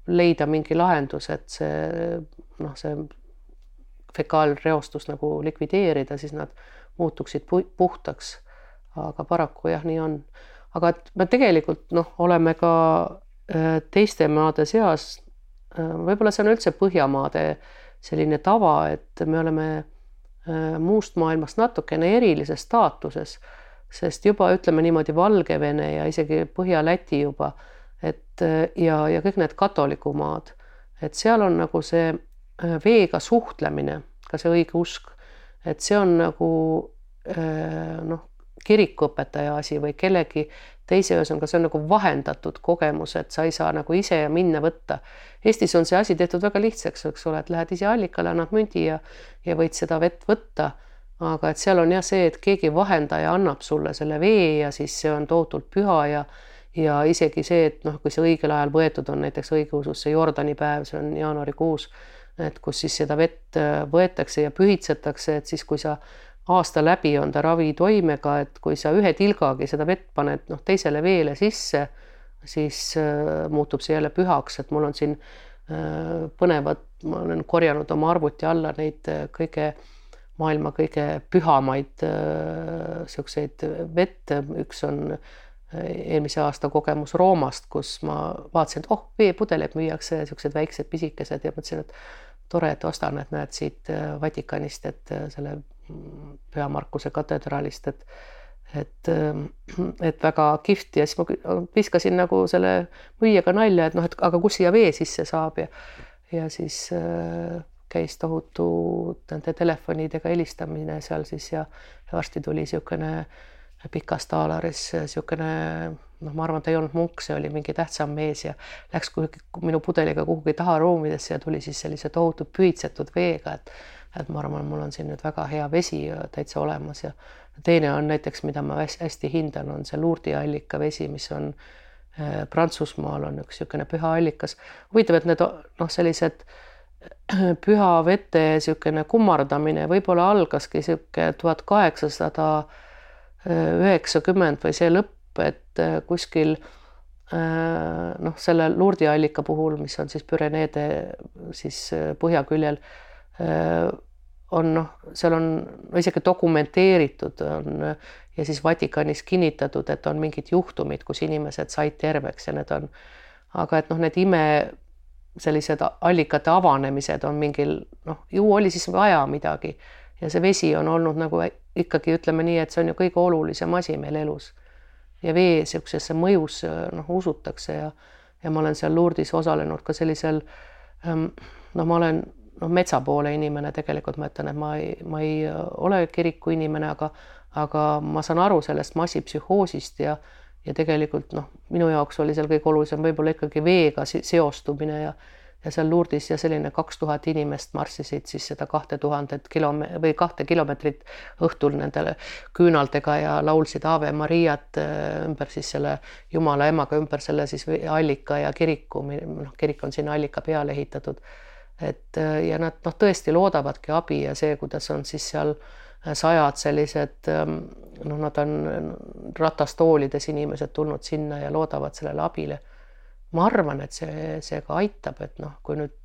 leida mingi lahendus, et see noh, see fekaalreostus nagu likvideerida, siis nad muutuksid puhtaks. Aga paraku jah, nii on. aga et me tegelikult noh, oleme ka äh, teiste maade seas, äh, võib-olla see on üldse Põhjamaade selline tava, et me oleme äh, muust maailmast natukene erilises staatuses, sest juba ütleme niimoodi Valgevene ja isegi Põhja-Läti juba, et ja, ja kõik need katolikumaad, et seal on nagu see veega suhtlemine, ka see õigeusk, et see on nagu noh, kirikuõpetaja asi või kellegi teise, ühesõnaga see on nagu vahendatud kogemus, et sa ei saa nagu ise minna võtta. Eestis on see asi tehtud väga lihtsaks, eks ole, et lähed ise allikale, annad mündi ja, ja võid seda vett võtta. aga et seal on jah see, et keegi vahendaja annab sulle selle vee ja siis see on tohutult püha ja ja isegi see, et noh, kui see õigel ajal võetud on, näiteks õigeusus see Jordani päev, see on jaanuarikuus et kus siis seda vett äh, võetakse ja pühitsetakse, et siis, kui sa aasta läbi on ta ravitoimega, et kui sa ühe tilgagi seda vett paned noh, teisele veele sisse, siis äh, muutub see jälle pühaks, et mul on siin äh, põnevad, ma olen korjanud oma arvuti alla neid äh, kõige maailma kõige pühamaid niisuguseid vette, üks on eelmise aasta kogemus Roomast, kus ma vaatasin, et oh, veepudeleid müüakse, niisugused väiksed pisikesed ja mõtlesin, et tore, et ostan, et näed siit Vatikanist, et selle Püha Markuse katedraalist, et et, et väga kihvt. Ja siis ma viskasin nagu selle müüjaga nalja, et noh, et aga kus siia vee sisse saab? Ja ja siis äh, käis tohutu nende telefonidega helistamine seal siis ja, ja varsti tuli niisugune pikas taalaris niisugune noh, ma arvan, ta ei olnud munk, see oli mingi tähtsam mees ja läks kuhugi minu pudeliga kuhugi taha ruumidesse ja tuli siis sellise tohutu pühitsetud veega, et et ma arvan, mul on siin nüüd väga hea vesi täitsa olemas ja teine on näiteks, mida ma hästi hindan, on see Lourdi allika vesi, mis on äh, Prantsusmaal on üks niisugune püha allikas. huvitav, et need noh, sellised püha vete niisugune kummardamine võib-olla algaski niisugune tuhat kaheksasada üheksakümmend või see lõpp et äh, kuskil äh, noh, selle Lurdi allika puhul, mis on siis Püreneede siis äh, põhjaküljel, on noh, seal on isegi dokumenteeritud on ja siis Vatikanis kinnitatud, et on mingid juhtumid, kus inimesed said terveks ja need on, aga et noh, need ime sellised allikate avanemised on mingil noh, ju oli siis vaja midagi. Ja see vesi on olnud nagu ikkagi ütleme nii, et see on ju kõige olulisem asi meil elus. Ja vee niisugusesse mõjusse noh, usutakse ja ja ma olen seal Lourdis osalenud ka sellisel ähm, noh, ma olen noh, metsa poole inimene tegelikult ma ütlen, et ma ei, ma ei äh, ole kiriku inimene, aga aga ma saan aru sellest massipsühhoosist ja ja tegelikult noh, minu jaoks oli seal kõige olulisem võib-olla ikkagi veega seostumine ja ja seal Lourdis ja selline kaks tuhat inimest marssisid siis seda kahte tuhandet kilome- või kahte kilomeetrit õhtul nendele küünaldega ja laulsid Ave Mariat äh, ümber siis selle Jumala emaga ümber selle siis allika ja kiriku, noh, kirik on sinna allika peale ehitatud. Et äh, ja nad noh, tõesti loodavadki abi ja see, kuidas on siis seal äh, sajad sellised ähm, noh, nad on ratastoolides inimesed tulnud sinna ja loodavad sellele abile ma arvan, et see, see ka aitab, et noh, kui nüüd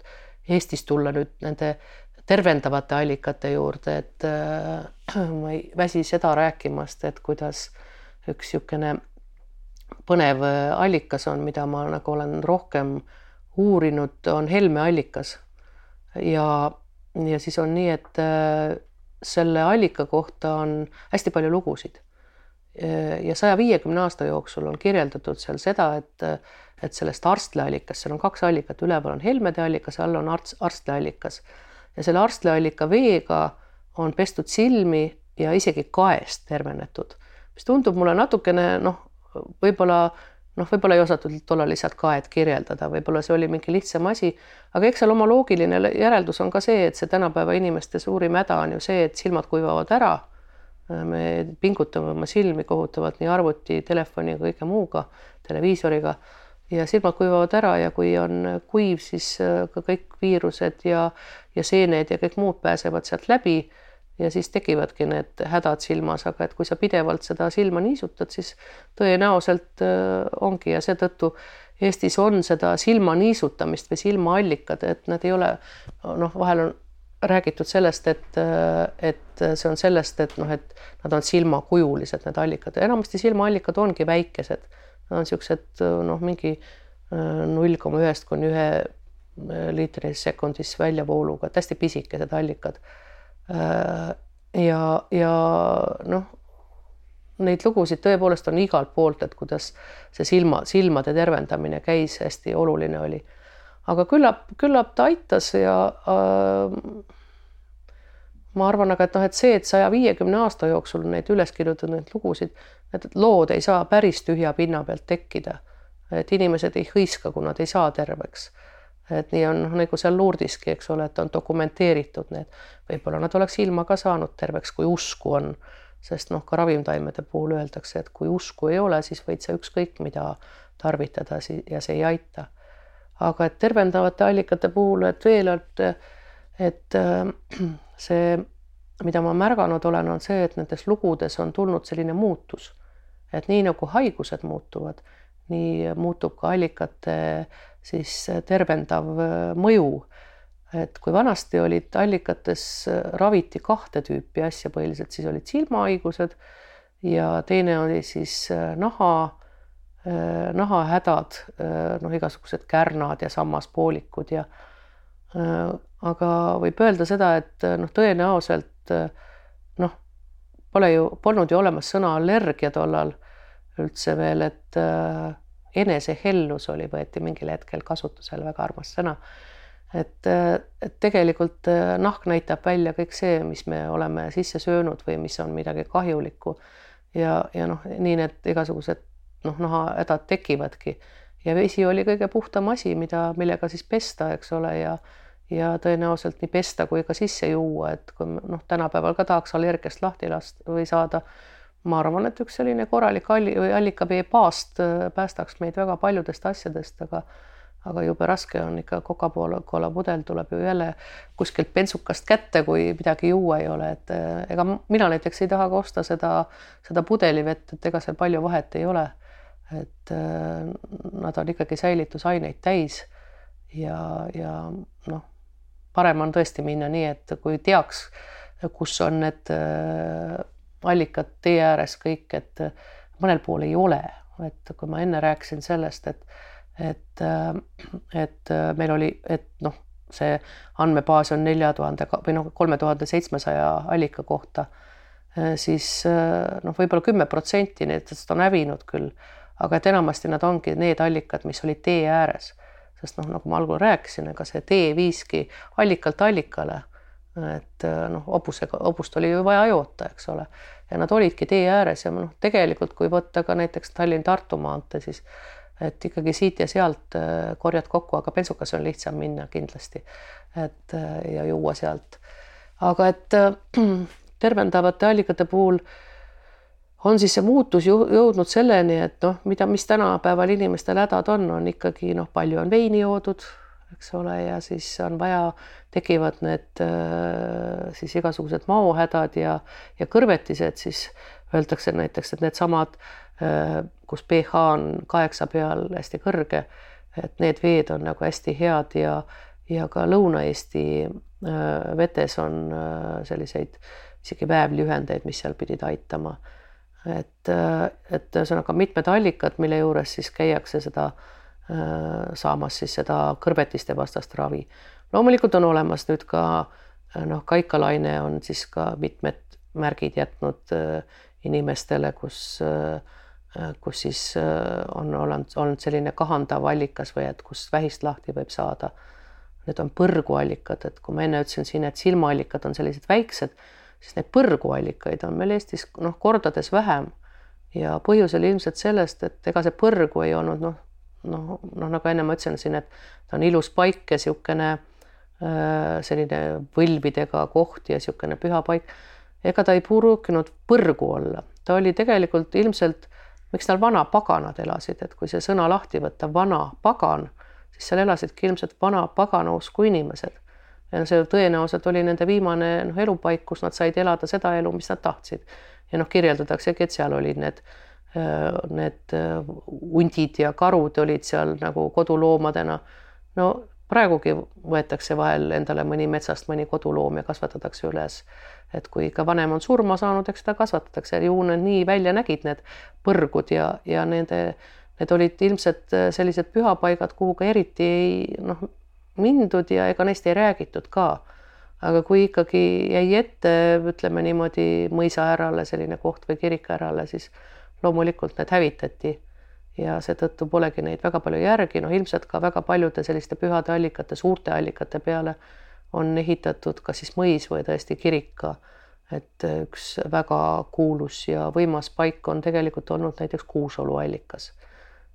Eestis tulla nüüd nende tervendavate allikate juurde, et äh, ma ei väsi seda rääkimast, et kuidas üks niisugune põnev allikas on, mida ma nagu olen rohkem uurinud, on helmeallikas. Ja ja siis on nii, et äh, selle allika kohta on hästi palju lugusid. ja saja viiekümne aasta jooksul on kirjeldatud seal seda, et, et sellest arstleallikast, seal on kaks allikat, üleval on Helmede allikas, all on arst, arstleallikas ja selle arstleallika veega on pestud silmi ja isegi kaest tervenetud, mis tundub mulle natukene noh, võib-olla noh, võib-olla ei osatud tollal lihtsalt kaet kirjeldada, võib-olla see oli mingi lihtsam asi, aga eks seal oma loogiline järeldus on ka see, et see tänapäeva inimeste suurim häda on ju see, et silmad kuivavad ära. me pingutame oma silmi kohutavalt nii arvuti, telefoni, kõige muuga, televiisoriga ja silmad kuivavad ära ja kui on kuiv, siis ka kõik viirused ja, ja seened ja kõik muud pääsevad sealt läbi ja siis tekivadki need hädad silmas, aga et kui sa pidevalt seda silma niisutad, siis tõenäoliselt äh, ongi. Ja seetõttu Eestis on seda silma niisutamist või silmaallikad, et nad ei ole noh, vahel on räägitud sellest, et, äh, et see on sellest, et noh, et nad on silmakujulised, need allikad, enamasti silmaallikad ongi väikesed, nad on niisugused noh, mingi äh, null koma ühest kuni ühe liitri sekundis väljavooluga, et hästi pisikesed allikad ja, ja noh, neid lugusid tõepoolest on igalt poolt, et kuidas see silma, silmade tervendamine käis, hästi oluline oli. aga küllap, küllap ta aitas ja äh, ma arvan aga, et noh, et see, et saja viiekümne aasta jooksul neid üles kirjutatud, lugusid, need lood ei saa päris tühja pinna pealt tekkida. et inimesed ei hõiska, kui nad ei saa terveks et nii on nagu seal Lourdeski, eks ole, et on dokumenteeritud need, võib-olla nad oleks ilma ka saanud terveks, kui usku on, sest noh, ka ravimtaimede puhul öeldakse, et kui usku ei ole, siis võid sa ükskõik mida tarvitada ja see ei aita. aga et tervendavate allikate puhul, et veel, et, et see, mida ma märganud olen, on see, et nendes lugudes on tulnud selline muutus, et nii nagu haigused muutuvad, nii muutub ka allikate siis äh, tervendav äh, mõju. et kui vanasti olid allikates, äh, raviti kahte tüüpi asja põhiliselt, siis olid silmahaigused ja teine oli siis naha, nahahädad, noh, igasugused kärnad ja sammaspoolikud ja aga võib öelda seda, et noh, tõenäoliselt noh, pole ju, polnud ju olemas sõna allergia tollal üldse veel, et enesehellus oli, võeti mingil hetkel kasutusele, väga armas sõna. et, et tegelikult äh, nahk näitab välja kõik see, mis me oleme sisse söönud või mis on midagi kahjulikku. ja, ja noh, nii need igasugused noh, nahahädad tekivadki ja vesi oli kõige puhtam asi, mida, millega siis pesta, eks ole, ja ja tõenäoliselt nii pesta kui ka sisse juua, et kui noh, tänapäeval ka tahaks allergiast lahti lasta või saada ma arvan, et üks selline korralik alli- või allikavee paast äh, päästaks meid väga paljudest asjadest, aga aga jube raske on ikka Coca-Cola pudel tuleb ju jälle kuskilt bensukast kätte, kui midagi juua ei ole, et äh, ega mina näiteks ei taha ka osta seda, seda pudelivett, et ega seal palju vahet ei ole. et äh, nad on ikkagi säilitusaineid täis ja, ja noh, parem on tõesti minna nii, et kui teaks, kus on need allikad tee ääres kõik, et mõnel pool ei ole, et kui ma enne rääkisin sellest, et et, et meil oli, et noh, see andmebaas on nelja tuhande või noh, kolme tuhande seitsmesaja allika kohta, siis noh, võib-olla kümme protsenti nendest on hävinud küll, aga et enamasti nad ongi need allikad, mis olid tee ääres, sest noh, nagu ma algul rääkisin, ega see tee viiski allikalt allikale. Et noh, hobusega, hobust oli ju vaja joota, eks ole ja nad olidki tee ääres ja noh, tegelikult kui võtta ka näiteks Tallinn-Tartu maantee, siis et ikkagi siit ja sealt äh, korjad kokku, aga bensukas on lihtsam minna kindlasti. et äh, ja juua sealt. aga et äh, tervendavate allikate puhul on siis see muutus jõudnud selleni, et noh, mida, mis tänapäeval inimestel hädad on, on ikkagi noh, palju on veini joodud, eks ole, ja siis on vaja, tekivad need äh, siis igasugused maohädad ja, ja kõrvetised, siis öeldakse näiteks, et needsamad, äh, kus pH on kaheksa peal hästi kõrge, et need veed on nagu hästi head ja, ja ka Lõuna-Eesti äh, vetes on selliseid isegi väävliühendeid, mis seal pidid aitama. et, et ühesõnaga mitmed allikad, mille juures siis käiakse seda äh, saamas siis seda kõrvetiste vastast ravi. loomulikult on olemas nüüd ka noh, kaikalaine on siis ka mitmed märgid jätnud inimestele, kus, kus siis on olnud, olnud selline kahandav allikas või et kust vähist lahti võib saada. Need on põrguallikad, et kui ma enne ütlesin siin, et silmaallikad on sellised väiksed, siis neid põrguallikaid on meil Eestis noh, kordades vähem ja põhjus oli ilmselt sellest, et ega see põrgu ei olnud noh, noh, noh nagu enne ma ütlesin siin, et ta on ilus paik ja niisugune äh, selline võlvidega koht ja niisugune püha paik. ega ta ei pruukinud põrgu olla, ta oli tegelikult ilmselt, miks tal vanapaganad elasid, et kui see sõna lahti võtta, vana pagan, siis seal elasidki ilmselt vana pagana usku inimesed. ja see tõenäoliselt oli nende viimane noh, elupaik, kus nad said elada seda elu, mis nad tahtsid ja noh, kirjeldataksegi, et seal olid need, äh, need äh, hundid ja karud olid seal nagu koduloomadena. no praegugi võetakse vahel endale mõni metsast mõni koduloom ja kasvatatakse üles. et kui ikka vanem on surma saanud, eks seda kasvatatakse, ju need nii välja nägid, need põrgud ja, ja nende, need olid ilmselt äh, sellised pühapaigad, kuhu ka eriti ei noh, mindud ja ega neist ei räägitud ka aga kui ikkagi jäi ette, ütleme niimoodi mõisaärale selline koht või kirikärale, siis loomulikult need hävitati ja seetõttu polegi neid väga palju järgi, noh ilmselt ka väga paljude selliste pühade allikate, suurte allikate peale on ehitatud kas siis mõis või tõesti kirik ka. et üks väga kuulus ja võimas paik on tegelikult olnud näiteks Kuusalu allikas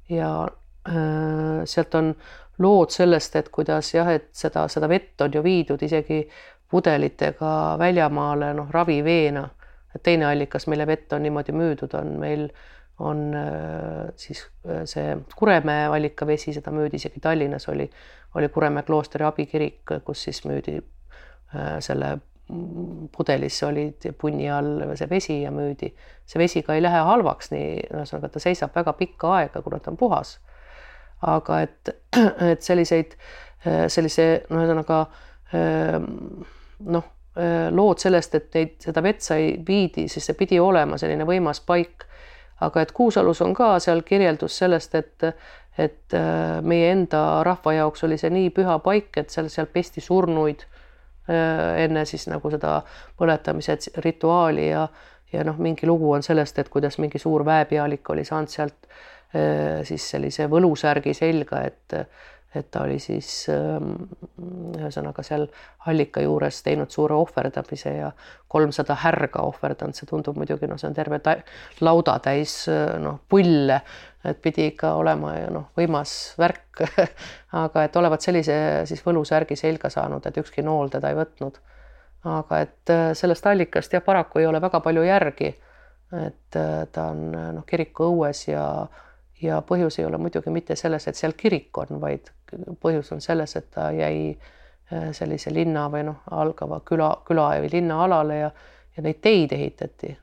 ja äh, sealt on lood sellest, et kuidas jah, et seda, seda vett on ju viidud isegi pudelitega väljamaale, noh, raviveena. Et teine allikas, mille vett on niimoodi müüdud, on meil, on äh, siis äh, see Kuremäe allikavesi, seda müüdi isegi Tallinnas oli, oli Kuremäe kloostri abikirik, kus siis müüdi äh, selle pudelis olid punni all see vesi ja müüdi. see vesi ka ei lähe halvaks, nii ühesõnaga ta seisab väga pikka aega, kuna ta on puhas. aga et, et selliseid, sellise no ühesõnaga noh, lood sellest, et neid, seda vett sai, viidi, siis see pidi olema selline võimas paik. aga et Kuusalus on ka seal kirjeldus sellest, et, et äh, meie enda rahva jaoks oli see nii püha paik, et seal, seal pesti surnuid äh, enne siis nagu seda põletamise rituaali ja, ja noh, mingi lugu on sellest, et kuidas mingi suur väepealik oli saanud sealt siis sellise võlusärgi selga, et et ta oli siis ähm, ühesõnaga seal allika juures teinud suure ohverdamise ja kolmsada härga ohverdanud, see tundub muidugi noh, see on terve lauda täis äh, noh, pulle, et pidi ikka olema noh, võimas värk aga et olevat sellise siis võlusärgi selga saanud, et ükski nool teda ei võtnud. aga et äh, sellest allikast jah, paraku ei ole väga palju järgi. et äh, ta on noh, kiriku õues ja ja põhjus ei ole muidugi mitte selles, et seal kirik on, vaid põhjus on selles, et ta jäi äh, sellise linna või noh, algava küla, küla või linna alale ja, ja neid teid ehitati.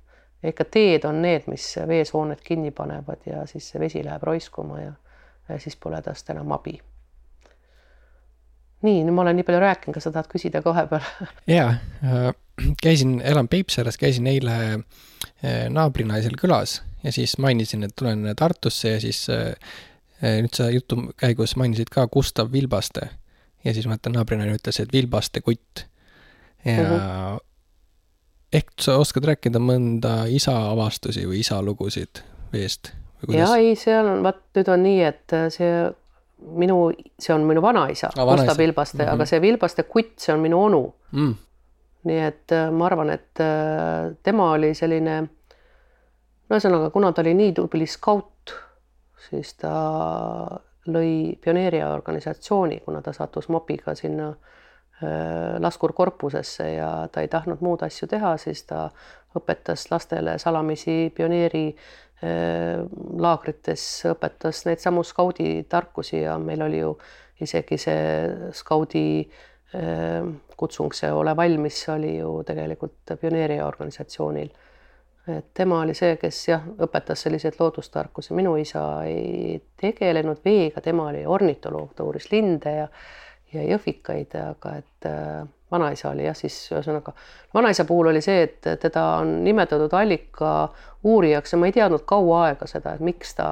ikka teed on need, mis veesooned kinni panevad ja siis see vesi läheb roiskuma ja, ja siis pole tast enam abi. nii, nüüd ma olen nii palju rääkinud, kas sa tahad küsida ka vahepeal? ja äh,, käisin, elan Peipsares, käisin eile äh, naabrinaisel külas ja siis mainisin, et tulen Tartusse ja siis nüüd sa jutu käigus mainisid ka Gustav Vilbaste. ja siis vaata naabrinaine ütles, et Vilbaste kutt. ja mm -hmm. ehk sa oskad rääkida mõnda isa avastusi või isa lugusid veest? ja ei, seal on, vaat nüüd on nii, et äh, see minu, see on minu vanaisa ah,, Gustav Vilbaste mm, -hmm. aga see Vilbaste kutt, see on minu onu mm.. nii et ma arvan, et tema oli selline ühesõnaga, kuna ta oli nii tubli skaut, siis ta lõi pioneeriorganisatsiooni, kuna ta sattus mopiga sinna äh, laskurkorpusesse ja ta ei tahtnud muud asju teha, siis ta õpetas lastele salamisi pioneeri äh, laagrites, õpetas neid samu skaudi tarkusi ja meil oli ju isegi see skaudi äh, kutsung, see Ole valmis, oli ju tegelikult pioneeriorganisatsioonil et tema oli see, kes jah, õpetas selliseid loodustarkusi, minu isa ei tegelenud veega, tema oli ornitoloog, ta uuris linde ja ja jõhvikaid, aga et äh, vanaisa oli jah, siis ühesõnaga vanaisa puhul oli see, et teda on nimetatud allika uurijaks ja ma ei teadnud kaua aega seda, et miks ta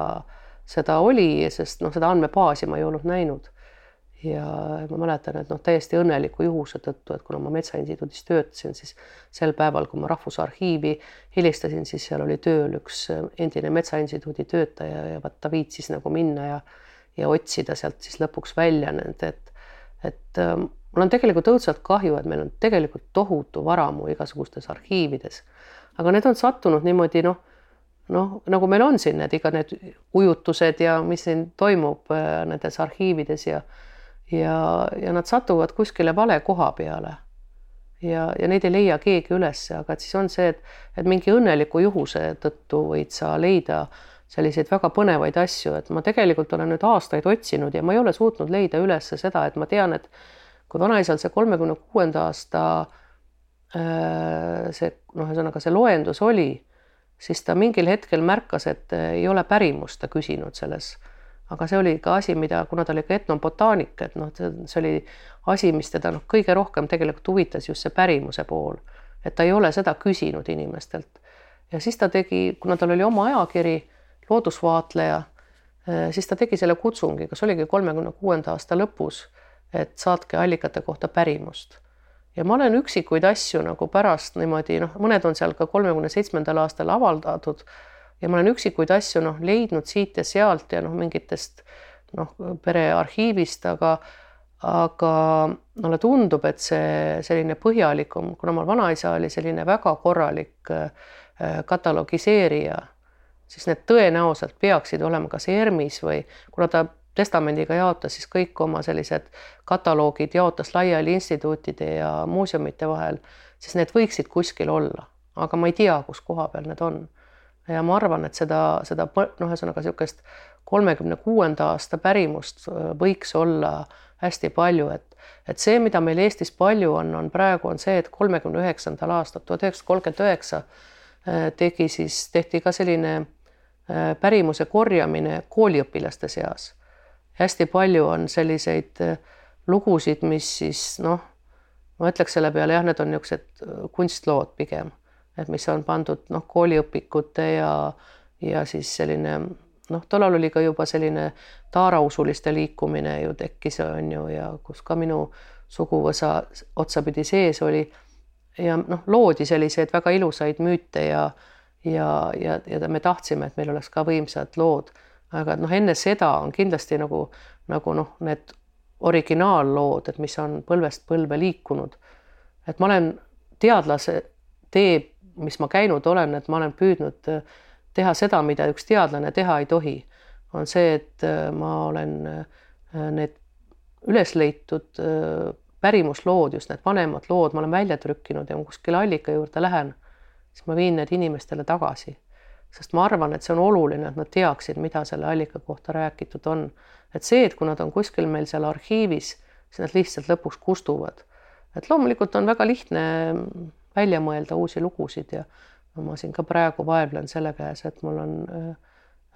seda oli, sest noh, seda andmebaasi ma ei olnud näinud. Ja ma mäletan, et noh, täiesti õnneliku juhuse tõttu, et kuna ma Metsainstituudis töötasin, siis sel päeval, kui ma Rahvusarhiivi helistasin, siis seal oli tööl üks endine Metsainstituudi töötaja ja vaat ta viitsis nagu minna ja ja otsida sealt siis lõpuks välja need, et et äh, mul on tegelikult õudselt kahju, et meil on tegelikult tohutu varamu igasugustes arhiivides, aga need on sattunud niimoodi noh noh, nagu meil on siin need iga need ujutused ja mis siin toimub äh, nendes arhiivides ja ja, ja nad satuvad kuskile vale koha peale. ja, ja neid ei leia keegi ülesse, aga et siis on see, et, et mingi õnneliku juhuse tõttu võid sa leida selliseid väga põnevaid asju, et ma tegelikult olen nüüd aastaid otsinud ja ma ei ole suutnud leida üles seda, et ma tean, et kui vanaisal see kolmekümne kuuenda aasta äh, see noh, ühesõnaga see loendus oli siis ta mingil hetkel märkas, et ei ole pärimust ta küsinud selles. Aga see oli ka asi, mida, kuna ta oli ka etnobotaanik, et noh, see oli asi, mis teda noh, kõige rohkem tegelikult huvitas just see pärimuse pool, et ta ei ole seda küsinud inimestelt. ja siis ta tegi, kuna tal oli oma ajakiri, loodusvaatleja, eh, siis ta tegi selle kutsungi, kas oligi kolmekümne kuuenda aasta lõpus, et saatke allikate kohta pärimust ja ma olen üksikuid asju nagu pärast niimoodi noh, mõned on seal ka kolmekümne seitsmendal aastal avaldatud ja ma olen üksikuid asju noh leidnud siit ja sealt ja noh, mingitest noh, perearhiivist, aga aga mulle tundub, et see selline põhjalikum, kuna mul vanaisa oli selline väga korralik äh, katalogiseerija, siis need tõenäoliselt peaksid olema kas ERM-is või kuna ta testamendiga jaotas siis kõik oma sellised kataloogid, jaotas laiali instituutide ja muuseumite vahel, siis need võiksid kuskil olla, aga ma ei tea, kus koha peal need on. Ja ma arvan, et seda, seda noh, ühesõnaga niisugust kolmekümne kuuenda aasta pärimust äh, võiks olla hästi palju, et, et see, mida meil Eestis palju on, on praegu on see, et kolmekümne üheksandal aastal, tuhat üheksasada kolmkümmend üheksa äh, tegi siis, tehti ka selline äh, pärimuse korjamine kooliõpilaste seas. Hästi palju on selliseid lugusid, mis siis noh, ma ütleks selle peale jah, need on niisugused kunstlood pigem, et mis on pandud noh, kooliõpikute ja, ja siis selline noh, tollal oli ka juba selline taarausuliste liikumine ju tekkis, on ju, ja kus ka minu suguvõsa otsapidi sees oli. ja noh, loodi selliseid väga ilusaid müüte ja, ja, ja, ja me tahtsime, et meil oleks ka võimsad lood aga noh, enne seda on kindlasti nagu, nagu noh, need originaallood, et mis on põlvest põlve liikunud. et ma olen teadlase tee, mis ma käinud olen, et ma olen püüdnud äh, teha seda, mida üks teadlane teha ei tohi, on see, et äh, ma olen äh, need üles leitud pärimuslood, just need vanemad lood, ma olen välja trükkinud ja kuskile allika juurde lähen, siis ma viin need inimestele tagasi sest ma arvan, et see on oluline, et nad teaksid, mida selle allika kohta räägitud on. et see, et kui nad on kuskil meil seal arhiivis, siis nad lihtsalt lõpuks kustuvad. et loomulikult on väga lihtne välja mõelda uusi lugusid ja ma siin ka praegu vaevlen selle käes, et mul on äh,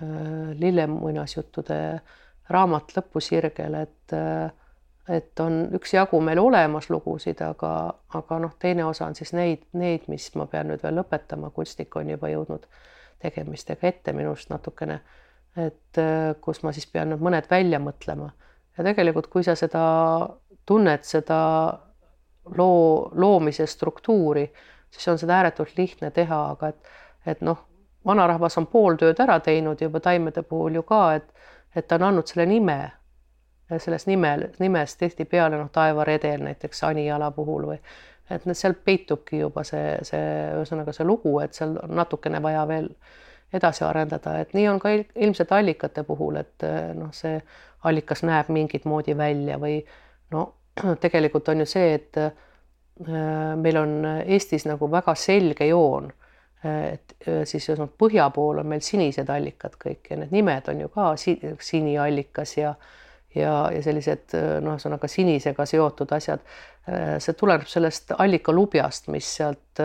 äh, lillemuinasjuttude raamat lõpusirgel, et äh, et on üksjagu meil olemas lugusid, aga, aga noh, teine osa on siis neid, neid, mis ma pean nüüd veel lõpetama, kunstnik on juba jõudnud tegemistega ette minust natukene. et kus ma siis pean nüüd mõned välja mõtlema ja tegelikult, kui sa seda tunned, seda loo, loomise struktuuri, siis on seda ääretult lihtne teha, aga et, et noh, vanarahvas on pool tööd ära teinud juba taimede puhul ju ka, et, et ta on andnud selle nime. ja sellest nimel, nimest tihtipeale noh, taevaredel näiteks Anijala puhul või et seal peitubki juba see, see ühesõnaga see lugu, et seal on natukene vaja veel edasi arendada, et nii on ka ilmselt allikate puhul, et noh, see allikas näeb mingit moodi välja või no tegelikult on ju see, et eh, meil on Eestis nagu väga selge joon, et eh, siis ühesõnaga põhja pool on meil sinised allikad kõik ja need nimed on ju ka siniallikas ja ja, ja sellised noh, ühesõnaga sinisega seotud asjad. see tuleneb sellest allikalubjast, mis sealt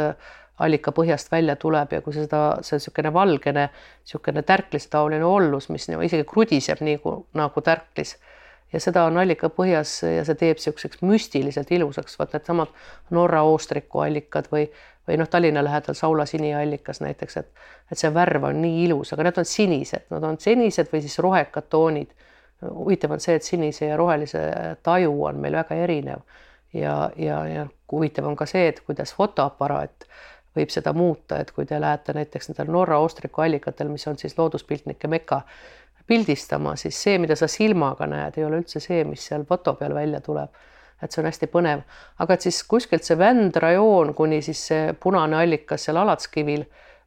allika põhjast välja tuleb ja kui seda, see niisugune valgene, niisugune tärklistataoline ollus, mis isegi krudiseb nii nagu tärklis ja seda on allika põhjas ja see teeb niisuguseks müstiliselt ilusaks, vaat needsamad Norra oostriku allikad või, või noh, Tallinna lähedal Saula siniallikas näiteks, et, et see värv on nii ilus, aga need on sinised, nad on sinised või siis rohekad toonid. Huvitav on see, et sinise ja rohelise taju on meil väga erinev. Ja, ja, ja huvitav on ka see, et kuidas fotoaparaat võib seda muuta, et kui te lähete näiteks nendel Norra oostriku allikatel, mis on siis looduspiltnike meka, pildistama, siis see, mida sa silmaga näed, ei ole üldse see, mis seal foto peal välja tuleb. et see on hästi põnev, aga et siis kuskilt see Vändra joon kuni siis see punane allikas seal Alatskivil,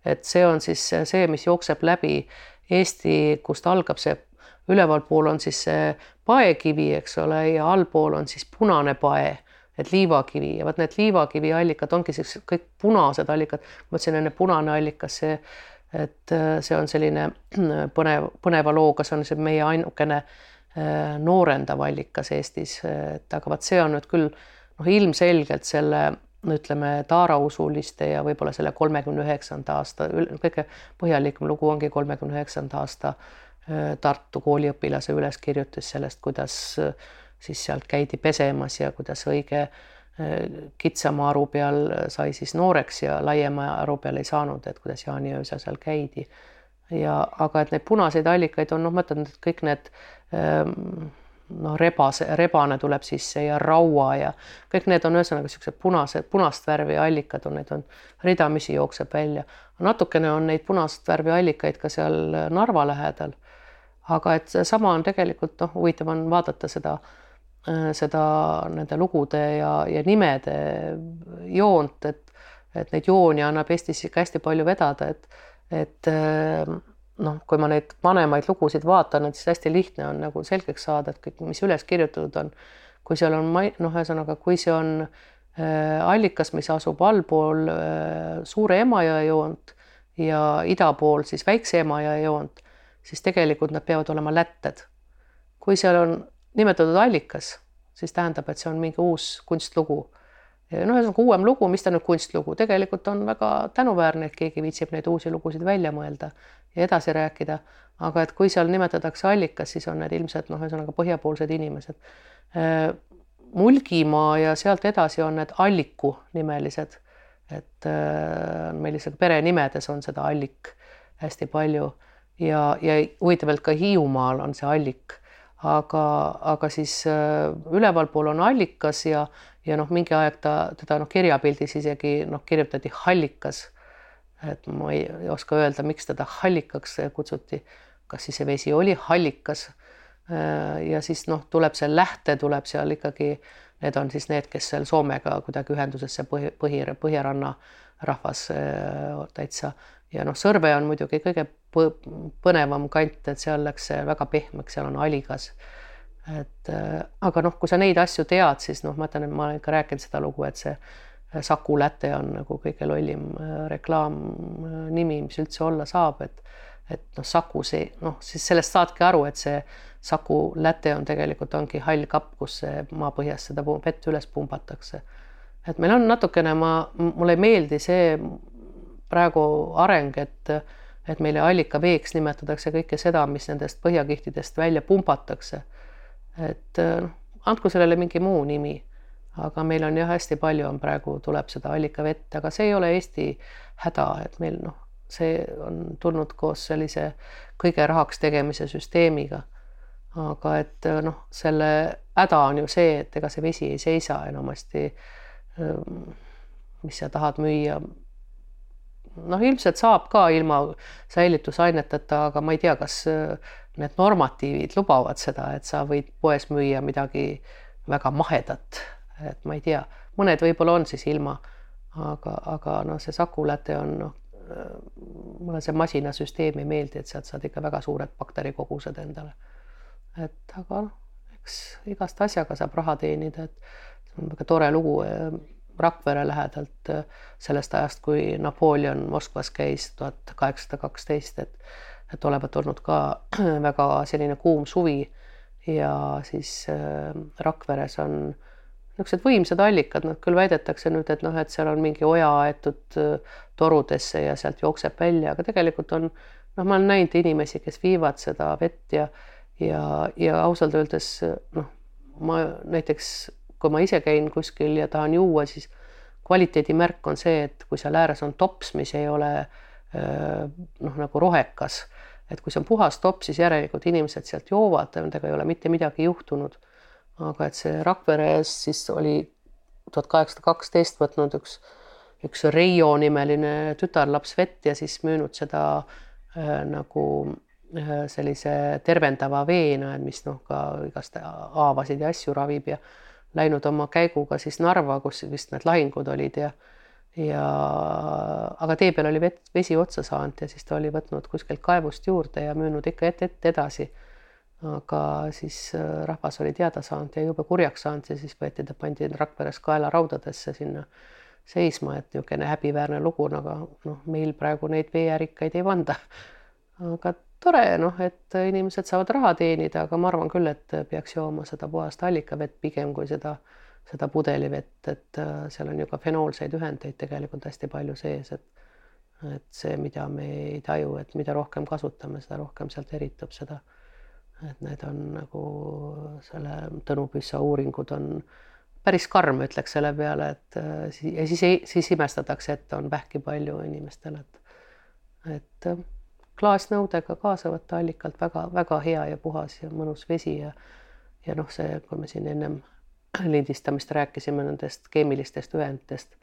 et see on siis see, mis jookseb läbi Eesti, kust algab see ülevalpool on siis see paekivi, eks ole, ja allpool on siis punane pae et liivakivi ja vot need liivakivi allikad ongi siis kõik punased allikad. ma ütlesin enne punane allikas, see, et äh, see on selline põnev, põneva looga, see on see meie ainukene äh, noorendav allikas Eestis, et aga vot see on nüüd küll noh, ilmselgelt selle ütleme taarausuliste ja võib-olla selle kolmekümne üheksanda aasta kõige põhjalikum lugu ongi kolmekümne üheksanda aasta äh, Tartu kooliõpilase üleskirjutis sellest, kuidas äh, siis sealt käidi pesemas ja kuidas õige äh, kitsama aru peal sai siis nooreks ja laiema aru peal ei saanud, et kuidas jaaniöösel seal käidi. ja aga et neid punaseid allikaid on noh, ma ütlen, et kõik need ähm, noh, rebase, rebane tuleb sisse ja raua ja kõik need on ühesõnaga niisugused punased, punast värvi allikad on, neid on ridamisi jookseb välja. natukene on neid punast värvi allikaid ka seal Narva lähedal. aga et sama on tegelikult noh, huvitav on vaadata seda Äh, seda nende lugude ja, ja nimede joont, et, et neid jooni annab Eestis ikka hästi palju vedada, et, et äh, noh, kui ma neid vanemaid lugusid vaatan, et siis hästi lihtne on nagu selgeks saada, et kõik, mis üles kirjutatud on, kui seal on noh, ühesõnaga, kui see on äh, allikas, mis asub allpool äh, Suure Emajõe joont ja ida pool siis Väikse Emajõe joont, siis tegelikult nad peavad olema lätted. kui seal on nimetatud allikas, siis tähendab, et see on mingi uus kunstlugu. noh, ühesõnaga uuem lugu, mis ta nüüd kunstlugu, tegelikult on väga tänuväärne, et keegi viitsib neid uusi lugusid välja mõelda ja edasi rääkida. aga et kui seal nimetatakse allikas, siis on need ilmselt noh, ühesõnaga põhjapoolsed inimesed. Äh, Mulgimaa ja sealt edasi on need Alliku nimelised, et äh, meil isegi perenimedes on seda allik hästi palju ja, ja huvitavalt ka Hiiumaal on see allik aga, aga siis äh, ülevalpool on allikas ja, ja noh, mingi aeg ta teda noh, kirjapildis isegi noh, kirjutati hallikas. et ma ei, oska öelda, miks teda hallikaks kutsuti. kas siis see vesi oli hallikas? Äh, ja siis noh, tuleb see lähte, tuleb seal ikkagi, need on siis need, kes seal Soomega kuidagi ühendusesse põhi, põhi, põhjaranna rahvas äh, täitsa ja noh, Sõrve on muidugi kõige põnevam kant, et seal läks see väga pehmeks, seal on aligas. et äh, aga noh, kui sa neid asju tead, siis noh, ma ütlen, et ma olen ikka rääkinud seda lugu, et see äh, Saku Läte on nagu kõige lollim äh, reklaamnimi, mis üldse olla saab, et et noh, Saku see noh, siis sellest saadki aru, et see Saku Läte on tegelikult ongi hall kapp, kus maapõhjas seda vett üles pumbatakse. et meil on natukene, ma, mulle ei meeldi see praegu areng, et et meile allikaveeks nimetatakse kõike seda, mis nendest põhjakihtidest välja pumpatakse. et noh, andku sellele mingi muu nimi, aga meil on jah, hästi palju on praegu, tuleb seda allikavett, aga see ei ole Eesti häda, et meil noh, see on tulnud koos sellise kõige rahaks tegemise süsteemiga. aga et noh, selle häda on ju see, et ega see vesi ei seisa enamasti. mis sa tahad müüa noh, ilmselt saab ka ilma säilitusaineteta, aga ma ei tea, kas äh, need normatiivid lubavad seda, et sa võid poes müüa midagi väga mahedat, et ma ei tea, mõned võib-olla on siis ilma, aga, aga noh, see sakuläte on noh, äh, mulle see masinasüsteem ei meeldi, et sealt saad ikka väga suured bakterikogused endale. et aga noh, eks igast asjaga saab raha teenida, et see on väga tore lugu Rakvere lähedalt äh, sellest ajast, kui Napoleon Moskvas käis tuhat kaheksasada kaksteist, et et olevat olnud ka väga selline kuum suvi. Ja siis äh, Rakveres on niisugused võimsad allikad, nad küll väidetakse nüüd, et noh, et seal on mingi oja aetud äh, torudesse ja sealt jookseb välja, aga tegelikult on noh, ma olen näinud inimesi, kes viivad seda vett ja ja, ja ausalt öeldes noh, ma näiteks kui ma ise käin kuskil ja tahan juua, siis kvaliteedimärk on see, et kui seal ääres on tops, mis ei ole noh, nagu rohekas, et kui see on puhas topp, siis järelikult inimesed sealt joovad, nendega ei ole mitte midagi juhtunud. aga et see Rakveres siis oli tuhat kaheksasada kaksteist võtnud üks, üks Reio nimeline tütarlaps vett ja siis müünud seda äh, nagu sellise tervendava veena, mis noh, ka igast haavasid ja asju ravib ja läinud oma käiguga siis Narva, kus vist need lahingud olid ja ja aga tee peal oli vett, vesi otsa saanud ja siis ta oli võtnud kuskilt kaevust juurde ja müünud ikka ette, ette edasi. aga siis äh, rahvas oli teada saanud ja jube kurjaks saanud ja siis võeti ta, pandi Rakveres kaelaraudadesse sinna seisma, et niisugune häbiväärne lugu, aga noh, meil praegu neid veeärikaid ei panda. aga tore noh, et inimesed saavad raha teenida, aga ma arvan küll, et peaks jooma seda puhast allikavett pigem kui seda seda pudelivett, et äh, seal on ju ka fenoolseid ühendeid tegelikult hästi palju sees, et et see, mida me ei taju, et mida rohkem kasutame, seda rohkem sealt eritub seda. et need on nagu selle Tõnu Püssa uuringud on päris karm, ütleks selle peale, et äh, ja siis, siis imestatakse, et on vähki palju inimestel, et et äh, klaasnõudega kaasa võtta allikalt väga-väga hea ja puhas ja mõnus vesi ja ja noh, see, kui me siin ennem lindistamist rääkisime nendest keemilistest ühenditest.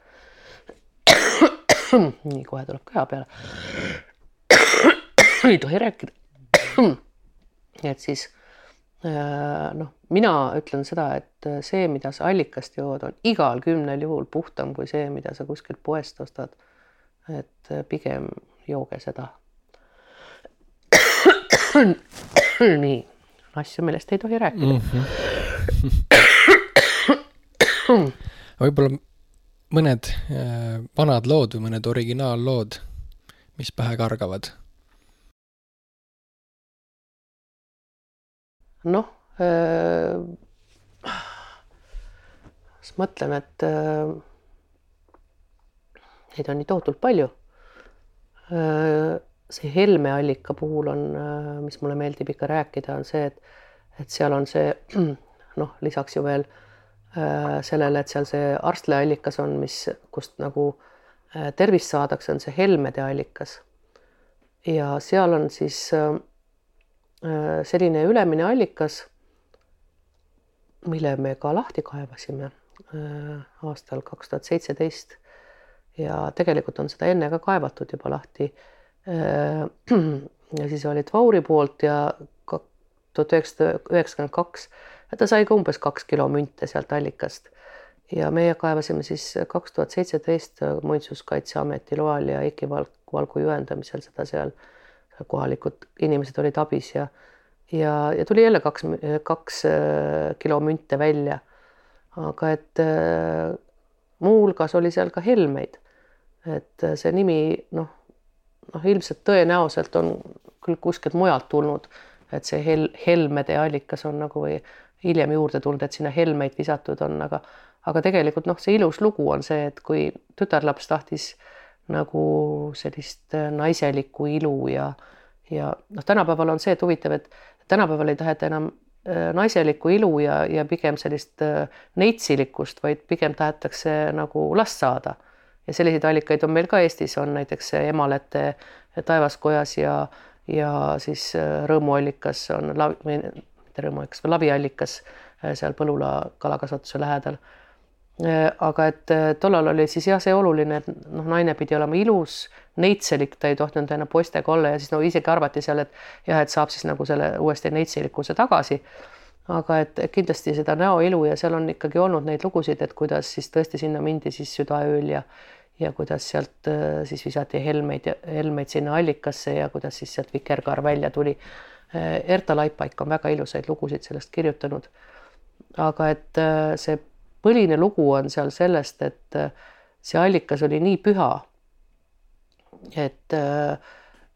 nii, kohe tuleb keha peale. ei tohi rääkida. et siis äh, noh, mina ütlen seda, et see, mida sa allikast jood, on igal kümnel juhul puhtam kui see, mida sa kuskilt poest ostad. et pigem jooge seda. nii, asju, millest ei tohi rääkida mm. -hmm võib-olla mõned äh, vanad lood või mõned originaallood, mis pähe kargavad? noh äh,, siis mõtlen, et äh, neid on nii tohutult palju äh,. See Helme allika puhul on äh,, mis mulle meeldib ikka rääkida, on see, et, et seal on see noh, lisaks ju veel äh, sellele, et seal see arstleallikas on, mis, kust nagu äh, tervist saadakse, on see helmede allikas. ja seal on siis selline ülemine allikas, mille me ka lahti kaevasime aastal kaks tuhat seitseteist. ja tegelikult on seda enne ka kaevatud juba lahti. ja siis olid Vauri poolt ja tuhat üheksasada üheksakümmend kaks ta sai ka umbes kaks kilo münte sealt allikast. ja meie kaevasime siis kaks tuhat seitseteist Muinsuskaitseameti loal ja Eiki Valgu juhendamisel seda seal. kohalikud inimesed olid abis ja, ja, ja tuli jälle kaks, kaks äh, kilo münte välja. aga et äh, muuhulgas oli seal ka helmeid. et äh, see nimi noh, noh ilmselt tõenäoliselt on küll kuskilt mujalt tulnud, et see hel-, helmede allikas on nagu või hiljem juurde tulnud, et sinna helmeid visatud on, aga aga tegelikult noh, see ilus lugu on see, et kui tütarlaps tahtis nagu sellist äh, naiselikku ilu ja ja noh, tänapäeval on see, et huvitav, et tänapäeval ei taheta enam äh, naiselikku ilu ja, ja pigem sellist äh, neitsilikkust, vaid pigem tahetakse nagu last saada. Ja selliseid allikaid on meil ka Eestis, on näiteks Emalete taevaskojas ja, ja siis rõõmuallikas on mitte rõõmuallikas, või labiallikas äh, seal Põlula kalakasvatuse lähedal. Äh, aga et äh, tollal oli siis jah, see oluline, et noh, naine pidi olema ilus, neitselik, ta ei tohtinud enam poistega olla ja siis no isegi arvati seal, et jah, et saab siis nagu selle uuesti neitselikkuse tagasi aga et kindlasti seda näoilu ja seal on ikkagi olnud neid lugusid, et kuidas siis tõesti sinna mindi siis südaööl ja ja kuidas sealt siis visati helmeid helmeid sinna allikasse ja kuidas siis sealt vikerkaar välja tuli Äh, Erta Laipaik on väga ilusaid lugusid sellest kirjutanud. aga et äh, see põhiline lugu on seal sellest, et äh, see allikas oli nii püha, et,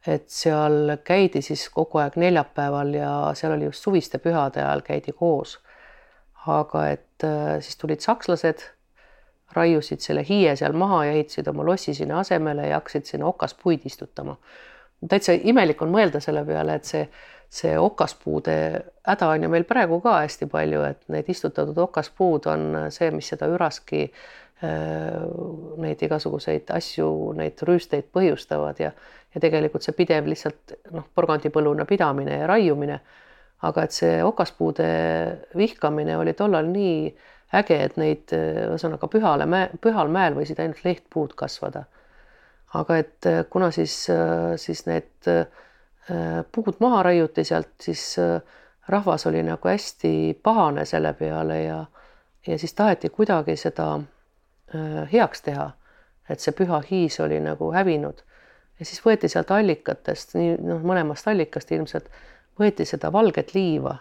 et seal käidi siis kogu aeg neljapäeval ja seal oli just suviste pühade ajal käidi koos. aga et siis tulid sakslased, raiusid selle hiie seal maha ja ehitasid oma lossi sinna asemele ja hakkasid sinna okaspuid istutama. täitsa imelik on mõelda selle peale, et see see okaspuude häda on ju meil praegu ka hästi palju, et need istutatud okaspuud on see, mis seda üraski neid igasuguseid asju, neid rüüsteid põhjustavad ja ja tegelikult see pidev lihtsalt noh, porgandipõlluna pidamine ja raiumine. aga et see okaspuude vihkamine oli tollal nii äge, et neid ühesõnaga pühale mäe, pühal mäel võisid ainult lehtpuud kasvada. aga et kuna siis, siis need puud maha raiuti sealt, siis rahvas oli nagu hästi pahane selle peale ja ja siis taheti kuidagi seda heaks teha, et see püha hiis oli nagu hävinud ja siis võeti sealt allikatest, nii noh, mõlemast allikast ilmselt võeti seda valget liiva.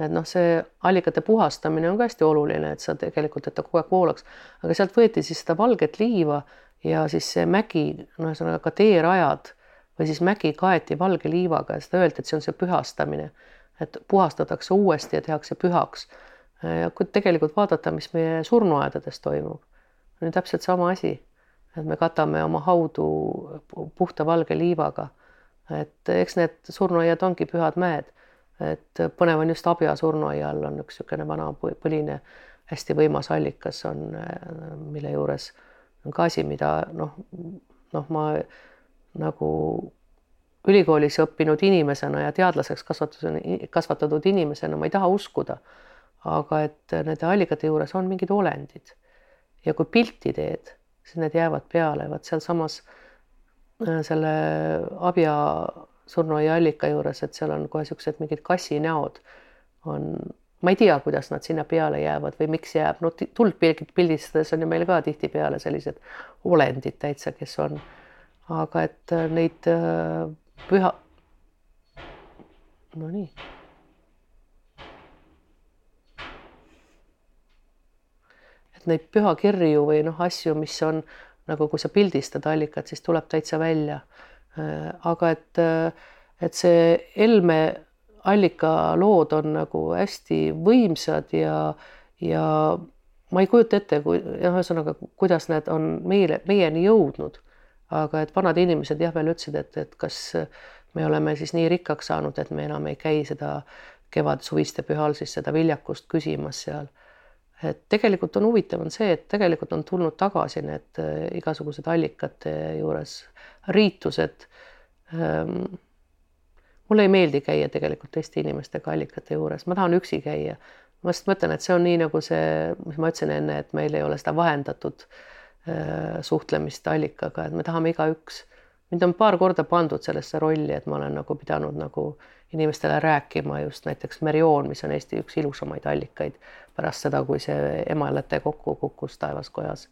Et noh, see allikate puhastamine on ka hästi oluline, et sa tegelikult, et ta kogu aeg voolaks, aga sealt võeti siis seda valget liiva ja siis see mägi, no ühesõnaga ka teerajad või siis mägi kaeti valge liivaga ja seda öeldi, et see on see pühastamine, et puhastatakse uuesti ja tehakse pühaks. ja kui tegelikult vaadata, mis meie surnuaedades toimub, on ju täpselt sama asi et me katame oma haudu puhta valge liivaga. et eks need surnuaiad ongi pühad mäed, et põnev on just Abja surnuaia all on üks niisugune vana põline hästi võimas allikas on, mille juures on ka asi, mida noh, noh, ma nagu ülikoolis õppinud inimesena ja teadlaseks kasvatus, kasvatatud inimesena ma ei taha uskuda. aga et nende allikate juures on mingid olendid ja kui pilti teed siis need jäävad peale, vot sealsamas äh, selle Abja surnuaia allika juures, et seal on kohe niisugused mingid kassinäod on, ma ei tea, kuidas nad sinna peale jäävad või miks jääb, no tuld pildistades on ju meil ka tihtipeale sellised olendid täitsa, kes on, aga et äh, neid äh, püha, no nii. Neid pühakirju või noh, asju, mis on nagu, kui sa pildistad allikat, siis tuleb täitsa välja. Äh, aga et, äh, et see Helme allikalood on nagu hästi võimsad ja, ja ma ei kujuta ette, kui noh, ühesõnaga, kuidas need on meile, meieni jõudnud. aga et vanad inimesed jah, veel ütlesid, et, et kas me oleme siis nii rikkaks saanud, et me enam ei käi seda kevad-suviste pühal siis seda viljakust küsimas seal et tegelikult on huvitav, on see, et tegelikult on tulnud tagasi need äh, igasugused allikate juures riitused ähm,. mulle ei meeldi käia tegelikult teiste inimestega allikate juures, ma tahan üksi käia. ma just mõtlen, et see on nii nagu see, mis ma ütlesin enne, et meil ei ole seda vahendatud äh, suhtlemist allikaga, et me tahame igaüks. mind on paar korda pandud sellesse rolli, et ma olen nagu pidanud nagu inimestele rääkima just näiteks Merioon, mis on Eesti üks ilusamaid allikaid pärast seda, kui see emalate kokku kukkus taevaskojas.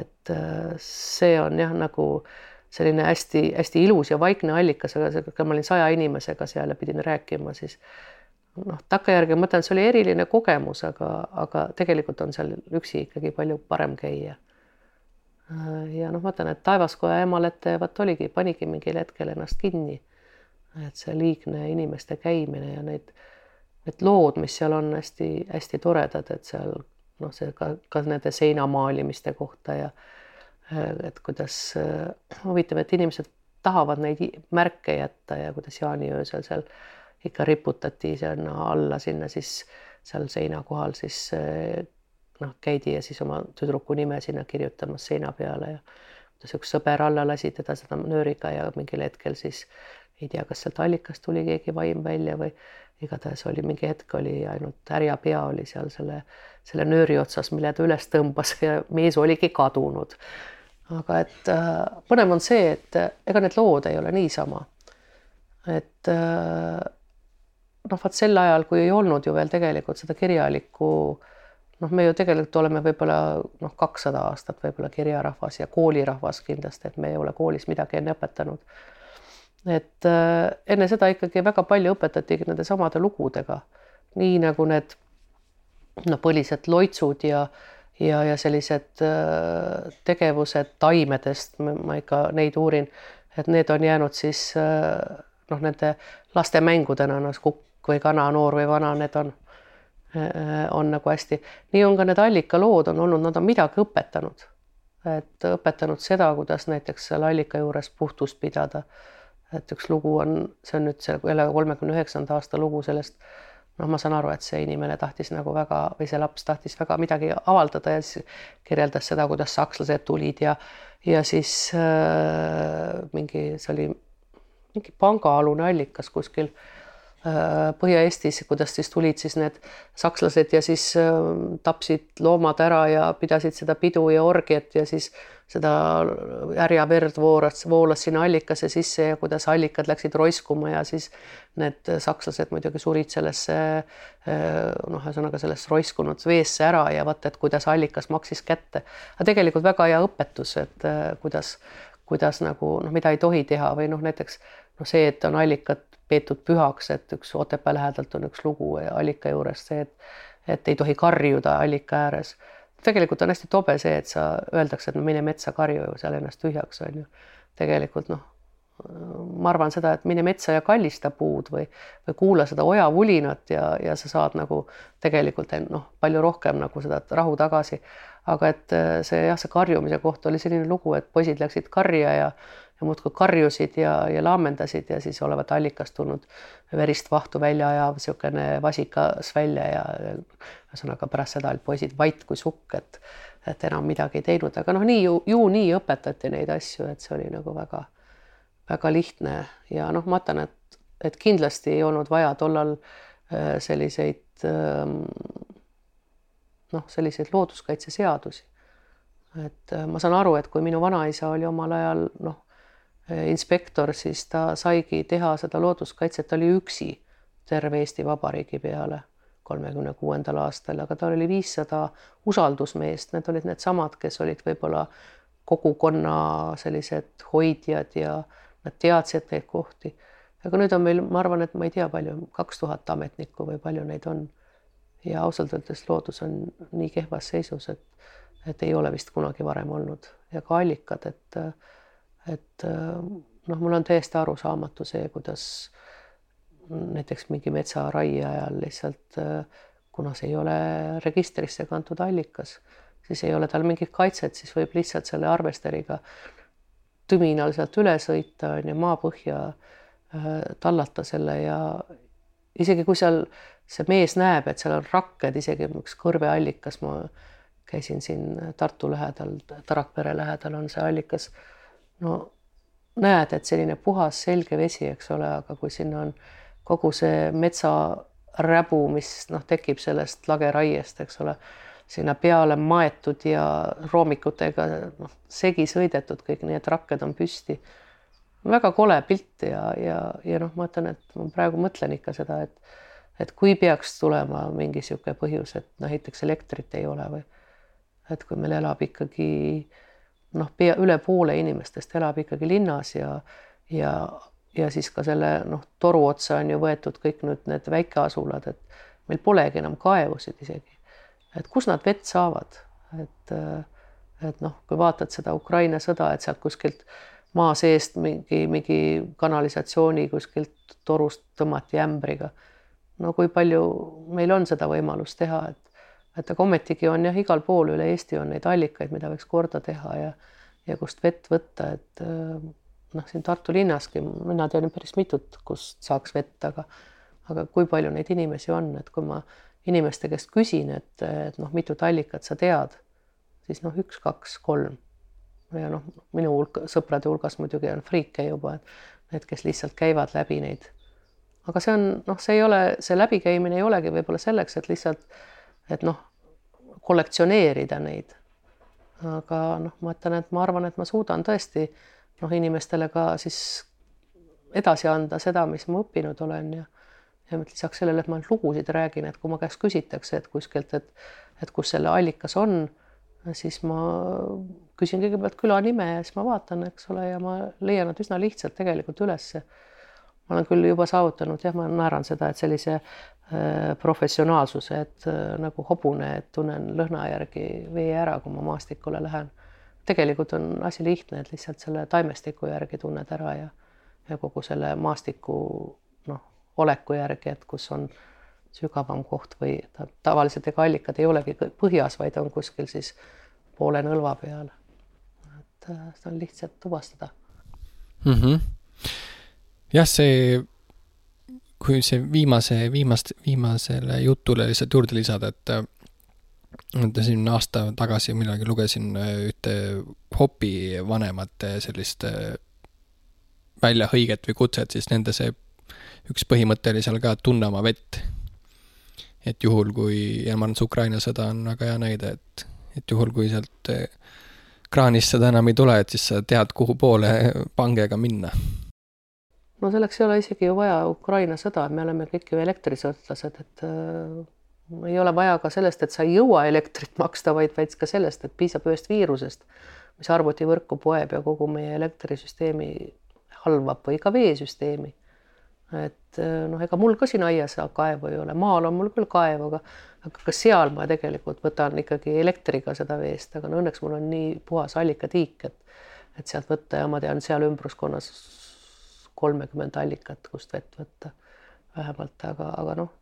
et äh, see on jah, nagu selline hästi-hästi ilus ja vaikne allikas, aga ma olin saja inimesega seal ja pidin rääkima, siis noh, takkajärgi ma mõtlen, see oli eriline kogemus, aga, aga tegelikult on seal üksi ikkagi palju parem käia. Ja noh, ma ütlen, et taevaskoja emalete vot oligi, panigi mingil hetkel ennast kinni. et see liigne inimeste käimine ja neid need lood, mis seal on hästi-hästi toredad, et seal noh, see ka, ka nende seinamaalimiste kohta ja et kuidas huvitav, et inimesed tahavad neid märke jätta ja kuidas jaaniöösel seal ikka riputati sinna alla sinna siis seal seina kohal siis noh, käidi ja siis oma tüdruku nime sinna kirjutamas seina peale ja kuidas üks sõber alla lasi teda seda nööriga ja mingil hetkel siis ei tea, kas sealt allikast tuli keegi vaim välja või igatahes oli mingi hetk oli ainult härja pea oli seal selle, selle nööri otsas, mille ta üles tõmbas ja mees oligi kadunud. Aga et äh, põnev on see, et äh, ega need lood ei ole niisama. et äh, noh, vot sel ajal, kui ei olnud ju veel tegelikult seda kirjalikku noh, me ju tegelikult oleme võib-olla noh, kakssada aastat võib-olla kirjarahvas ja koolirahvas kindlasti, et me ei ole koolis midagi enne õpetanud et äh, enne seda ikkagi väga palju õpetatigi nende samade lugudega, nii nagu need noh, põlised loitsud ja ja, ja sellised äh, tegevused taimedest, ma ikka neid uurin, et need on jäänud siis äh, noh, nende laste mängudena, noh kukk või kana, noor või vana, need on, on nagu hästi, nii on ka need allikalood on olnud, nad on midagi õpetanud, et õpetanud seda, kuidas näiteks seal allika juures puhtust pidada. Et üks lugu on, see on nüüd see jälle kolmekümne üheksanda aasta lugu sellest noh, ma saan aru, et see inimene tahtis nagu väga või see laps tahtis väga midagi avaldada ja siis kirjeldas seda, kuidas sakslased tulid ja ja siis äh, mingi, see oli mingi pangaalune allikas kuskil äh, Äh, Põhja-Eestis, kuidas siis tulid siis need sakslased ja siis äh, tapsid loomad ära ja pidasid seda pidu ja orgiat ja siis seda härjaverd vooras, voolas sinna allikasse sisse ja kuidas allikad läksid roiskuma ja siis need sakslased muidugi surid sellesse äh, noh, ühesõnaga sellesse roiskunud veesse ära ja vaata, et kuidas allikas maksis kätte. aga tegelikult väga hea õpetus, et kuidas, kuidas nagu noh, mida ei tohi teha või noh, näiteks noh, see, et on allikad peetud pühaks, et üks Otepää lähedalt on üks lugu allika juures see, et et ei tohi karjuda allika ääres. Tegelikult on hästi tobe see, et sa öeldakse, et no mine metsa karju ju seal ennast tühjaks on ju. tegelikult noh, ma arvan seda, et mine metsa ja kallista puud või, või kuula seda ojavulinat ja, ja sa saad nagu tegelikult noh, palju rohkem nagu seda rahu tagasi. aga et see jah, see karjumise koht oli selline lugu, et poisid läksid karja ja ja muudkui karjusid ja, ja laamendasid ja siis olevat allikast tulnud verist vahtu välja ajav niisugune vasikas välja ja ühesõnaga pärast seda olid poisid vait kui sukk, et et enam midagi ei teinud, aga noh, nii ju, ju nii õpetati neid asju, et see oli nagu väga-väga lihtne ja noh, ma ütlen, et, et kindlasti ei olnud vaja tollal äh, selliseid ähm, noh, selliseid looduskaitseseadusi. et äh, ma saan aru, et kui minu vanaisa oli omal ajal noh inspektor, siis ta saigi teha seda looduskaitset, ta oli üksi terve Eesti Vabariigi peale kolmekümne kuuendal aastal, aga tal oli viissada usaldusmeest, need olid needsamad, kes olid võib-olla kogukonna sellised hoidjad ja nad teadsid neid kohti. aga nüüd on meil, ma arvan, et ma ei tea, palju, kaks tuhat ametnikku või palju neid on. ja ausalt öeldes loodus on nii kehvas seisus, et, et ei ole vist kunagi varem olnud ja ka allikad, et et noh, mul on täiesti arusaamatu see, kuidas näiteks mingi metsaraie ajal lihtsalt, kuna see ei ole registrisse kantud allikas, siis ei ole tal mingit kaitset, siis võib lihtsalt selle arvesteriga tüminal sealt üle sõita, on ju, maapõhja tallata selle ja isegi kui seal see mees näeb, et seal on rakked, isegi üks kõrbeallikas, ma käisin siin Tartu lähedal, Tarakpere lähedal on see allikas no näed, et selline puhas selge vesi, eks ole, aga kui sinna on kogu see metsaräbu, mis noh, tekib sellest lageraiest, eks ole, sinna peale maetud ja roomikutega noh, segi sõidetud kõik, nii et rakked on püsti. väga kole pilt ja, ja, ja noh, ma ütlen, et ma praegu mõtlen ikka seda, et et kui peaks tulema mingi niisugune põhjus, et noh, näiteks elektrit ei ole või et kui meil elab ikkagi äh, noh, pea üle poole inimestest elab ikkagi linnas ja, ja, ja siis ka selle noh, toru otsa on ju võetud kõik nüüd need väikeasulad, et meil polegi enam kaevusid isegi. et kus nad vett saavad, et, et noh, kui vaatad seda Ukraina sõda, et sealt kuskilt maa seest mingi, mingi kanalisatsiooni kuskilt torust tõmmati ämbriga. no kui palju meil on seda võimalust teha, et et aga ometigi on jah, igal pool üle Eesti on neid allikaid, mida võiks korda teha ja ja kust vett võtta, et äh, noh, siin Tartu linnaski mina tean päris mitut, kust saaks vett, aga aga kui palju neid inimesi on, et kui ma inimeste käest küsin, et, et noh, mitut allikat sa tead, siis noh, üks, kaks, kolm. ja noh, minu hulk, sõprade hulgas muidugi on friike juba, et need, kes lihtsalt käivad läbi neid. aga see on noh, see ei ole, see läbikäimine ei olegi võib-olla selleks, et lihtsalt et noh, kollektsioneerida neid. aga noh, ma ütlen, et ma arvan, et ma suudan tõesti noh, inimestele ka siis edasi anda seda, mis ma õppinud olen ja ja lisaks sellele, et ma lugusid räägin, et kui ma käest küsitakse, et kuskilt, et et kus selle allikas on, siis ma küsin kõigepealt küla nime ja siis ma vaatan, eks ole, ja ma leian nad üsna lihtsalt tegelikult ülesse ma olen küll juba saavutanud, jah, ma naeran seda, et sellise professionaalsuse, et äh, nagu hobune, et tunnen lõhna järgi vee ära, kui ma maastikule lähen. tegelikult on asi lihtne, et lihtsalt selle taimestiku järgi tunned ära ja, ja kogu selle maastiku noh, oleku järgi, et kus on sügavam koht või ta, tavaliselt ega allikad ei olegi põhjas, vaid on kuskil siis poole nõlva peal. et äh, seda on lihtsalt tuvastada mm. -hmm jah, see kui see viimase, viimast, viimasele jutule lihtsalt juurde lisada, et et siin aasta tagasi millalgi lugesin ühte hopi vanemate sellist väljahõiget või kutset, siis nende see üks põhimõte oli seal ka tunne oma vett. et juhul, kui, ja ma arvan, et see Ukraina sõda on väga hea näide, et, et juhul, kui sealt kraanist seda enam ei tule, et siis sa tead, kuhu poole pangega minna. No selleks ei ole isegi ju vaja Ukraina sõda, me oleme kõik ju elektrisõltlased, et äh, ei ole vaja ka sellest, et sa ei jõua elektrit maksta, vaid, vaid ka sellest, et piisab ühest viirusest, mis arvutivõrku poeb ja kogu meie elektrisüsteemi halvab või ka veesüsteemi. et äh, noh, ega mul ka siin aias kaevu ei ole, maal on mul küll kaev, aga aga ka seal ma tegelikult võtan ikkagi elektriga seda veest, aga no õnneks mul on nii puhas allikatiik, et et sealt võtta ja ma tean seal ümbruskonnas kolmekümmend allikat, kust vett võtta vähemalt, aga, aga noh,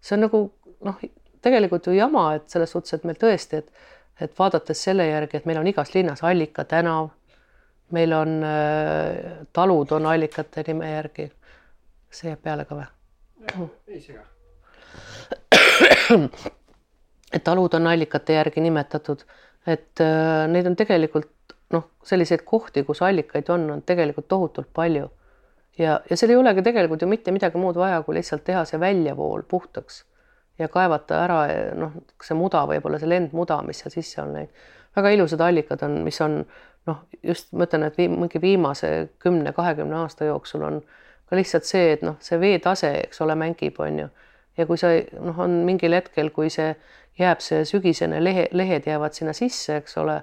see on nagu noh, tegelikult ju jama, et selles suhtes, et meil tõesti, et et vaadates selle järgi, et meil on igas linnas Allika tänav, meil on äh, talud on allikate nime järgi. see jääb peale ka või? ei sega et talud on allikate järgi nimetatud, et äh, neid on tegelikult noh, selliseid kohti, kus allikaid on, on tegelikult tohutult palju. ja, ja seal ei olegi tegelikult ju mitte midagi muud vaja, kui lihtsalt teha see väljavool puhtaks ja kaevata ära noh, see muda, võib-olla see lendmuda, mis seal sisse on läinud. väga ilusad allikad on, mis on noh, just ma ütlen, et viim, mingi viimase kümne-kahekümne aasta jooksul on ka lihtsalt see, et noh, see veetase, eks ole, mängib, on ju ja kui sa noh, on mingil hetkel, kui see jääb, see sügisene lehe, lehed jäävad sinna sisse, eks ole,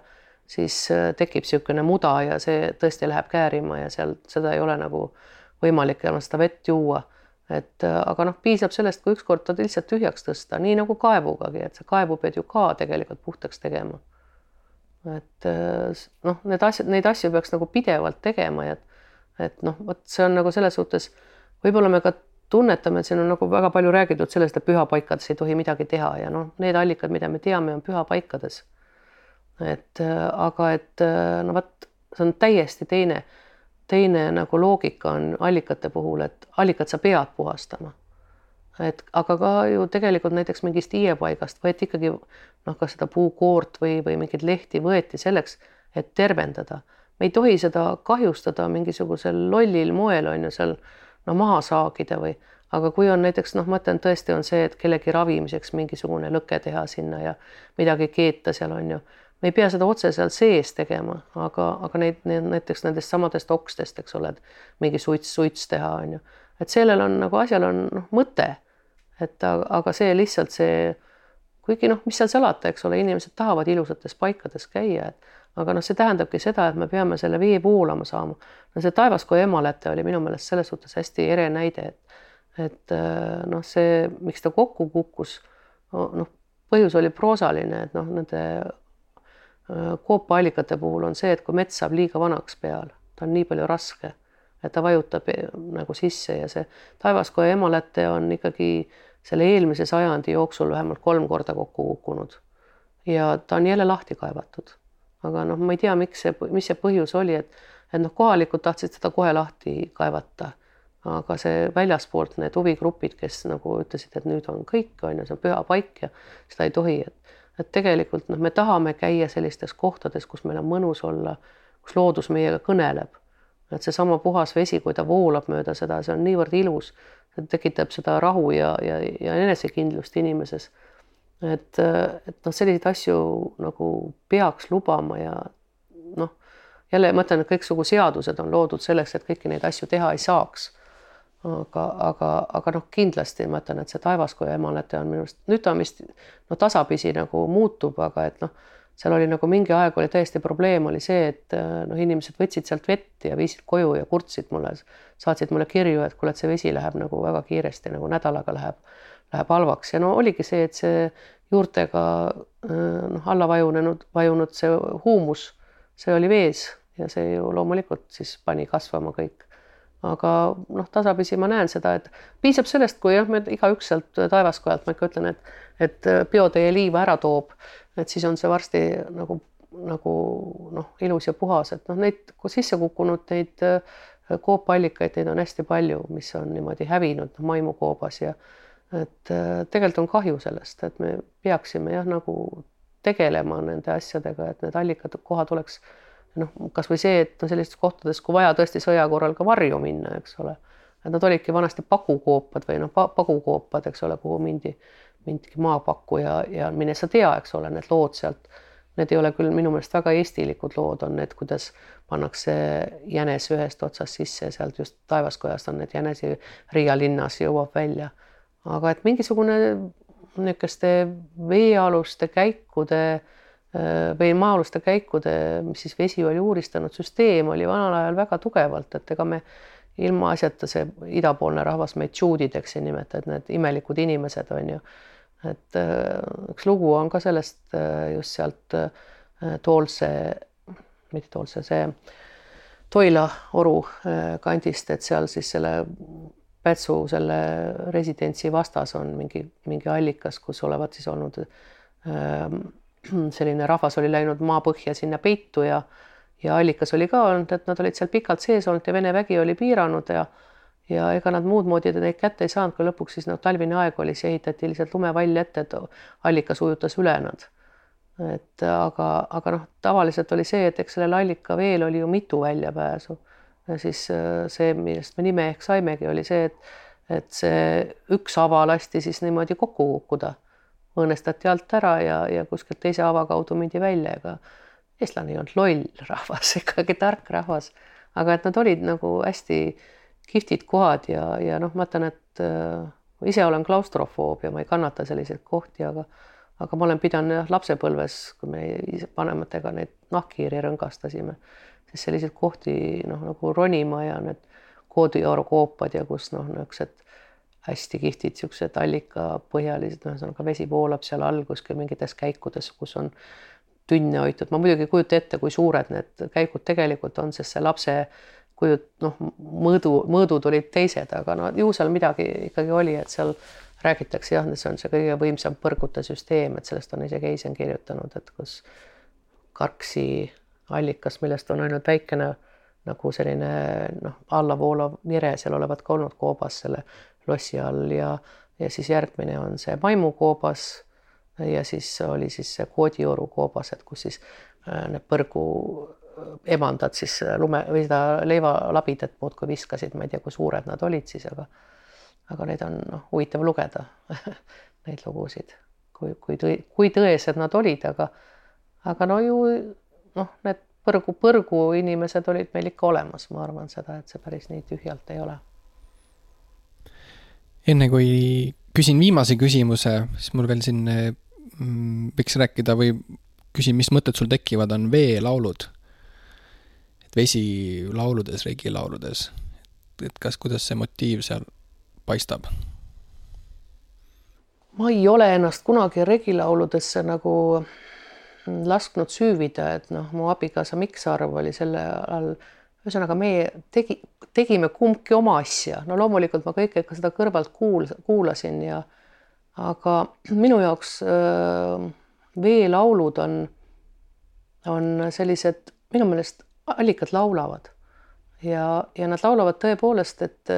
siis äh, tekib niisugune muda ja see tõesti läheb käärima ja seal seda ei ole nagu võimalik enam seda vett juua. et äh, aga noh, piisab sellest, kui ükskord ta lihtsalt tühjaks tõsta, nii nagu kaevugagi, et sa kaevu pead ju ka tegelikult puhtaks tegema. et äh, noh, need asjad, neid asju peaks nagu pidevalt tegema ja et, et noh, vot see on nagu selles suhtes, võib-olla me ka tunnetame, et siin on nagu väga palju räägitud sellest, et pühapaikades ei tohi midagi teha ja noh, need allikad, mida me teame, on pühapaikades. Et äh, aga et äh, no vot, see on täiesti teine, teine nagu loogika on allikate puhul, et allikat sa pead puhastama. et aga ka ju tegelikult näiteks mingist hiiepaigast võeti ikkagi noh, kas seda puukoort või, või mingeid lehti võeti selleks, et tervendada. me ei tohi seda kahjustada mingisugusel lollil moel on ju seal no maha saagida või, aga kui on näiteks noh, ma ütlen tõesti on see, et kellegi ravimiseks mingisugune lõke teha sinna ja midagi keeta seal on ju, me ei pea seda otse seal sees tegema, aga, aga neid, neid näiteks nendest samadest okstest, eks ole, et mingi suits, suits teha on ju, et sellel on nagu asjal on noh, mõte, et aga see lihtsalt see, kuigi noh, mis seal salata, eks ole, inimesed tahavad ilusates paikades käia, et aga noh, see tähendabki seda, et me peame selle vee voolama saama. no see Taevaskoja emalete oli minu meelest selles suhtes hästi ere näide, et et äh, noh, see, miks ta kokku kukkus, noh, põhjus oli proosaline, et noh, nende koopaallikate puhul on see, et kui mets saab liiga vanaks peal, ta on nii palju raske, et ta vajutab äh, nagu sisse ja see Taevaskoja emaläte on ikkagi selle eelmise sajandi jooksul vähemalt kolm korda kokku kukkunud. ja ta on jälle lahti kaevatud aga noh, ma ei tea, miks see, mis see põhjus oli, et et noh, kohalikud tahtsid seda kohe lahti kaevata, aga see väljaspoolt need huvigrupid, kes nagu ütlesid, et nüüd on kõik, on ju, see on püha paik ja seda ei tohi, et et tegelikult noh, me tahame käia sellistes kohtades, kus meil on mõnus olla, kus loodus meiega kõneleb. et seesama puhas vesi, kui ta voolab mööda seda, see on niivõrd ilus, tekitab seda rahu ja, ja, ja enesekindlust inimeses et, et noh, selliseid asju nagu peaks lubama ja noh, jälle ma ütlen, et kõiksugu seadused on loodud selleks, et kõiki neid asju teha ei saaks. Aga, aga, aga noh, kindlasti ma ütlen, et see Taevaskoja emalete on minu arust, nüüd ta vist no tasapisi nagu muutub, aga et noh, seal oli nagu mingi aeg oli täiesti probleem oli see, et noh, inimesed võtsid sealt vett ja viisid koju ja kurtsid mulle, saatsid mulle kirju, et kuule, et see vesi läheb nagu väga kiiresti nagu nädalaga läheb läheb halvaks ja no oligi see, et see juurtega noh, alla vajunenud, vajunud see huumus, see oli vees ja see ju loomulikult siis pani kasvama kõik. Aga noh, tasapisi ma näen seda, et piisab sellest, kui jah, me igaüks sealt taevaskojalt, ma ikka ütlen, et, et bioteie liiva ära toob, et siis on see varsti nagu, nagu noh, ilus ja puhas, et noh, neid sisse kukkunud neid äh, koopallikaid, neid on hästi palju, mis on niimoodi hävinud maimukoobas ja et äh, tegelikult on kahju sellest, et me peaksime jah, nagu tegelema nende asjadega, et need allikad, kohad oleks noh, kasvõi see, et no sellistes kohtades, kui vaja tõesti sõja korral ka varju minna, eks ole, et nad olidki vanasti pagukoopad või noh, pagukoopad, eks ole, kuhu mindi, mindigi maapakku ja, ja mine sa tea, eks ole, need lood sealt Need ei ole küll minu meelest väga eestilikud lood on need, kuidas pannakse jänes ühest otsast sisse, sealt just taevaskojast on need jänesi Riia linnas jõuab välja. aga et mingisugune niisuguste veealuste käikude või maa-aluste käikude, mis siis vesi oli uuristanud, süsteem oli vanal ajal väga tugevalt, et ega me ilmaasjata see idapoolne rahvas meid tšuudideks ei nimeta, et need imelikud inimesed on ju. Et äh, üks lugu on ka sellest äh, just sealt äh, Toolse, mitte Toolse, see Toila oru kandist, et seal siis selle Pätsu selle residentsi vastas on mingi, mingi allikas, kus olevat siis olnud selline rahvas oli läinud maapõhja sinna peitu ja ja allikas oli ka olnud, et nad olid seal pikalt sees olnud ja Vene vägi oli piiranud ja ja ega nad muud moodi neid kätte ei saanud, kui lõpuks siis noh, talvine aeg oli, siis ehitati lihtsalt lumevall ette, et allikas ujutas üle nad. et aga, aga noh, tavaliselt oli see, et eks sellel allikaveel oli ju mitu väljapääsu ja siis äh, see, millest me nime ehk saimegi, oli see, et et see üks ava lasti siis niimoodi kokku kukkuda, õõnestati alt ära ja, ja kuskilt teise ava kaudu mindi välja, ega eestlane ei olnud loll rahvas, ikkagi tark rahvas, aga et nad olid nagu hästi kihvtid kohad ja, ja noh, ma ütlen, et äh, ise olen klaustrofoob ja ma ei kannata selliseid kohti, aga aga ma olen pidanud jah, lapsepõlves, kui me vanematega neid nahkhiiri rõngastasime, siis selliseid kohti noh, nagu ronima ja need koodiorokoopad ja kus noh, niisugused hästi kihvtid niisugused allikapõhjalised, ühesõnaga vesi voolab seal all kuskil mingites käikudes, kus on tünne hoitud, ma muidugi ei kujuta ette, kui suured need käigud tegelikult on, sest see lapse kujut-, noh, mõõdu, mõõdud olid teised, aga no ju seal midagi ikkagi oli, et seal räägitakse jah, see on see kõige võimsam põrgute süsteem, et sellest on isegi Eisen kirjutanud, et kus Karksi allikas, millest on ainult väikene nagu selline noh, allavoolav nire seal olevat ka olnud koobas selle lossi all ja, ja siis järgmine on see maimukoobas ja siis oli siis see koodioru koobas, et kus siis äh, need põrgu emandad siis lume või seda leivalabidat muudkui viskasid, ma ei tea, kui suured nad olid siis, aga aga neid on noh, huvitav lugeda neid lugusid, kui, kui tõi, kui tõesed nad olid, aga aga no ju noh, need põrgu, põrgu inimesed olid meil ikka olemas, ma arvan seda, et see päris nii tühjalt ei ole. Enne kui küsin viimase küsimuse, siis mul veel siin mm, võiks rääkida või küsin, mis mõtted sul tekivad, on veelaulud vesi lauludes, regilauludes. et kas, kuidas see motiiv seal paistab? ma ei ole ennast kunagi regilauludesse nagu lasknud süüvida, et noh, mu abikaasa Mikksarv oli selle all, ühesõnaga meie tegi, tegime kumbki oma asja, no loomulikult ma kõike ka seda kõrvalt kuul-, kuulasin ja aga minu jaoks äh, veelaulud on, on sellised minu meelest allikad laulavad ja, ja nad laulavad tõepoolest, et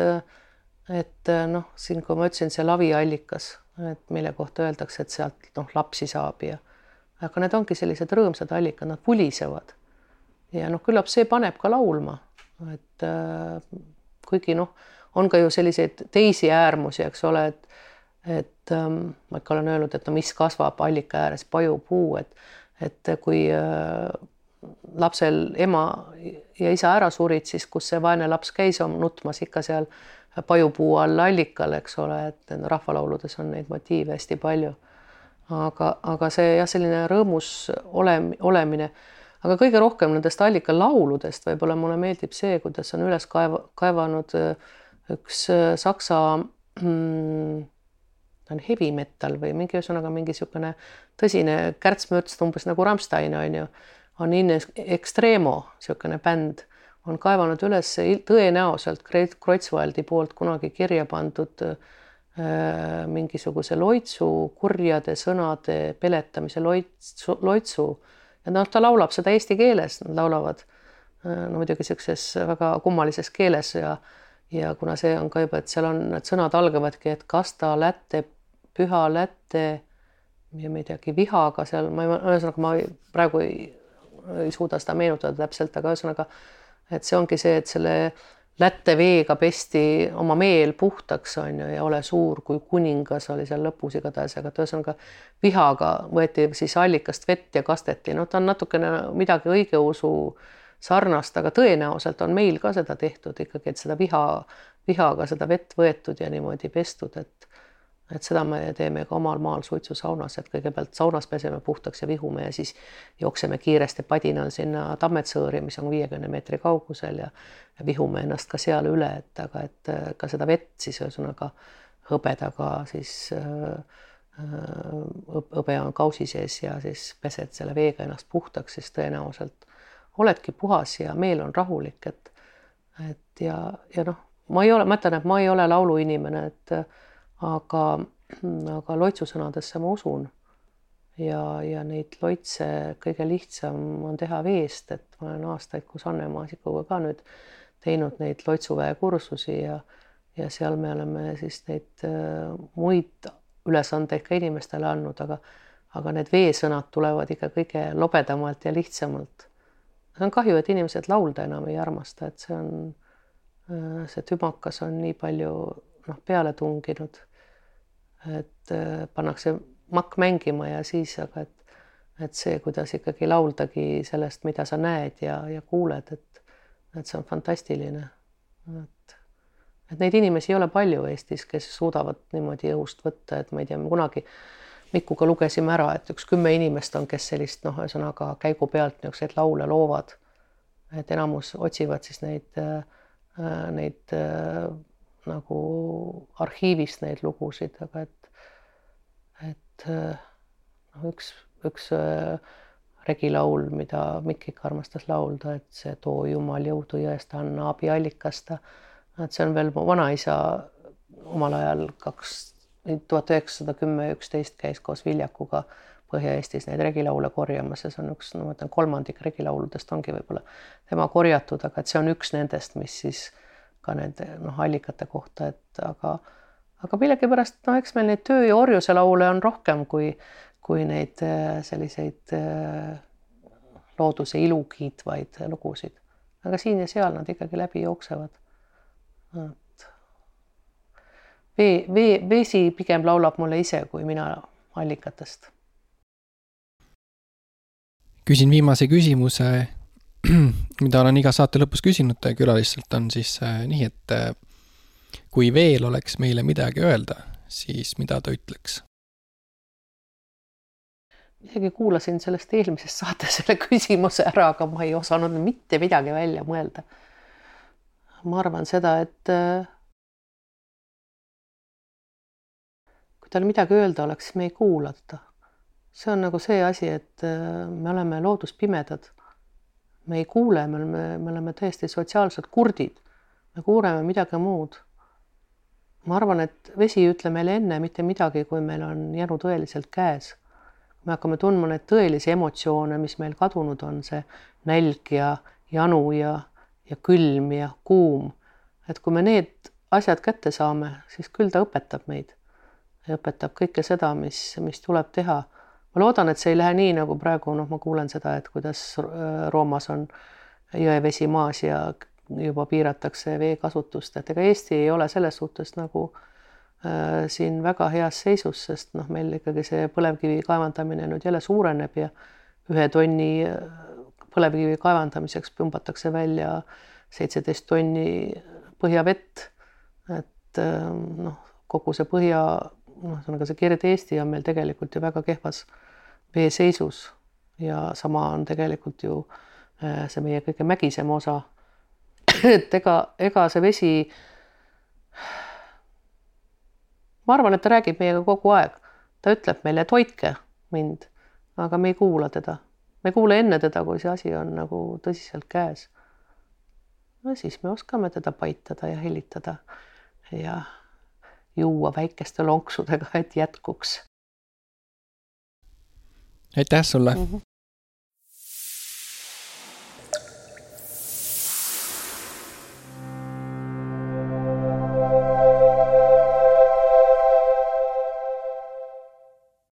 et noh, siin, kui ma ütlesin, see laviallikas, et mille kohta öeldakse, et sealt noh, lapsi saab ja aga need ongi sellised rõõmsad allikad, nad pulisevad. Ja noh, küllap see paneb ka laulma, et äh, kuigi noh, on ka ju selliseid teisi äärmusi, eks ole, et et ähm, ma ikka olen öelnud, et no mis kasvab allika ääres, pajupuu, et et kui äh, lapsel ema ja isa ära surid, siis kus see vaene laps käis nutmas ikka seal pajupuu all allikal, eks ole, et rahvalauludes on neid motiive hästi palju. aga, aga see jah, selline rõõmus olem-, olemine, aga kõige rohkem nendest allikalauludest võib-olla mulle meeldib see, kuidas on üles kaeva, kaevanud äh, üks äh, saksa mm, ta on heavy metal või mingi ühesõnaga mingi niisugune tõsine kärtsmürts umbes nagu Rammstein on ju on In Extremo, niisugune bänd, on kaevanud üles tõenäoliselt Kreutzwaldi poolt kunagi kirja pandud äh, mingisuguse loitsu, kurjade sõnade peletamise loitsu, loitsu ja noh, ta laulab seda eesti keeles, nad laulavad no muidugi niisuguses väga kummalises keeles ja ja kuna see on ka juba, et seal on need sõnad algavadki, et kasta lätte, püha lätte ja midagi vihaga seal, ma ei, ühesõnaga ma praegu ei, ei suuda seda meenutada täpselt, aga ühesõnaga, et see ongi see, et selle lätte veega pesti oma meel puhtaks on ju ja ole suur kui kuningas oli seal lõpus igatahes, aga ühesõnaga vihaga võeti siis allikast vett ja kasteti, noh, ta on natukene midagi õigeusu sarnast, aga tõenäoliselt on meil ka seda tehtud ikkagi, et seda viha, vihaga seda vett võetud ja niimoodi pestud, et et seda me teeme ka omal maal suitsusaunas, et kõigepealt saunas peseme puhtaks ja vihume ja siis jookseme kiiresti padinal sinna Tammetsõõri, mis on viiekümne meetri kaugusel ja, ja vihume ennast ka seal üle, et aga et äh, ka seda vett siis ühesõnaga hõbedaga siis äh, äh hõbe on kausi sees ja siis pesed selle veega ennast puhtaks, siis tõenäoliselt oledki puhas ja meel on rahulik, et et ja, ja noh, ma ei ole, ma ütlen, et ma ei ole lauluinimene, et aga, aga loitsusõnadesse ma usun. ja, ja neid loitse kõige lihtsam on teha veest, et ma olen aastaid koos Anne Maasikuga ka nüüd teinud neid loitsuväe kursusi ja, ja seal me oleme siis neid äh, muid ülesandeid ka inimestele andnud, aga, aga need veesõnad tulevad ikka kõige lobedamalt ja lihtsamalt. see on kahju, et inimesed laulda enam ei armasta, et see on, äh, see tümakas on nii palju noh, peale tunginud et äh, pannakse makk mängima ja siis, aga et, et see, kuidas ikkagi lauldagi sellest, mida sa näed ja, ja kuuled, et, et see on fantastiline. et, et neid inimesi ei ole palju Eestis, kes suudavad niimoodi õhust võtta, et ma ei tea, kunagi Mikuga lugesime ära, et üks kümme inimest on, kes sellist noh, ühesõnaga käigu pealt niisuguseid laule loovad. et enamus otsivad siis neid, äh, neid äh, nagu arhiivist neid lugusid, aga et, et noh, üks, üks äh, regilaul, mida Mikk ikka armastas laulda, et see too Jumal jõudu jõest anna abiallikast. et see on veel mu vanaisa omal ajal kaks, tuhat üheksasada kümme, üksteist käis koos Viljakuga Põhja-Eestis neid regilaule korjamas ja see on üks, no ma ütlen, kolmandik regilauludest ongi võib-olla tema korjatud, aga et see on üks nendest, mis siis äh, ka nende noh, allikate kohta, et aga, aga millegipärast noh, eks meil neid töö ja orjuse laule on rohkem kui, kui neid äh, selliseid äh, looduse ilu kiitvaid lugusid. aga siin ja seal nad ikkagi läbi jooksevad. vee, vee, vesi pigem laulab mulle ise kui mina allikatest. küsin viimase küsimuse mida olen iga saate lõpus küsinud külalistelt, on siis äh, nii, et äh, kui veel oleks meile midagi öelda, siis mida ta ütleks? isegi kuulasin sellest eelmisest saates selle küsimuse ära, aga ma ei osanud mitte midagi välja mõelda. ma arvan seda, et äh, kui tal midagi öelda oleks, siis me ei kuula teda. see on nagu see asi, et me oleme looduspimedad me ei kuule, me oleme, me oleme täiesti sotsiaalsed kurdid. me kuuleme midagi muud. ma arvan, et vesi ei ütle meile enne mitte midagi, kui meil on janu tõeliselt käes. me hakkame tundma neid tõelisi emotsioone, mis meil kadunud on, see nälg ja janu ja, ja külm ja kuum. et kui me need asjad kätte saame, siis küll ta õpetab meid õpetab kõike seda, mis, mis tuleb teha ma loodan, et see ei lähe nii, nagu praegu noh, ma kuulen seda, et kuidas äh, Roomas on jõevesi maas ja juba piiratakse veekasutust, et ega Eesti ei ole selles suhtes nagu äh, siin väga heas seisus, sest noh, meil ikkagi see põlevkivi kaevandamine nüüd jälle suureneb ja ühe tonni äh, põlevkivi kaevandamiseks pumbatakse välja seitseteist tonni põhjavett. et äh, noh, kogu see põhja noh, ühesõnaga see Kirde-Eesti on meil tegelikult ju väga kehvas veeseisus ja sama on tegelikult ju äh, see meie kõige mägisem osa. et ega, ega see vesi. ma arvan, et ta räägib meiega kogu aeg, ta ütleb meile, et hoidke mind, aga me ei kuula teda, me ei kuule enne teda, kui see asi on nagu tõsiselt käes. no siis me oskame teda paitada ja helitada ja juua väikeste lonksudega, et jätkuks. Aitäh sulle mm! -hmm.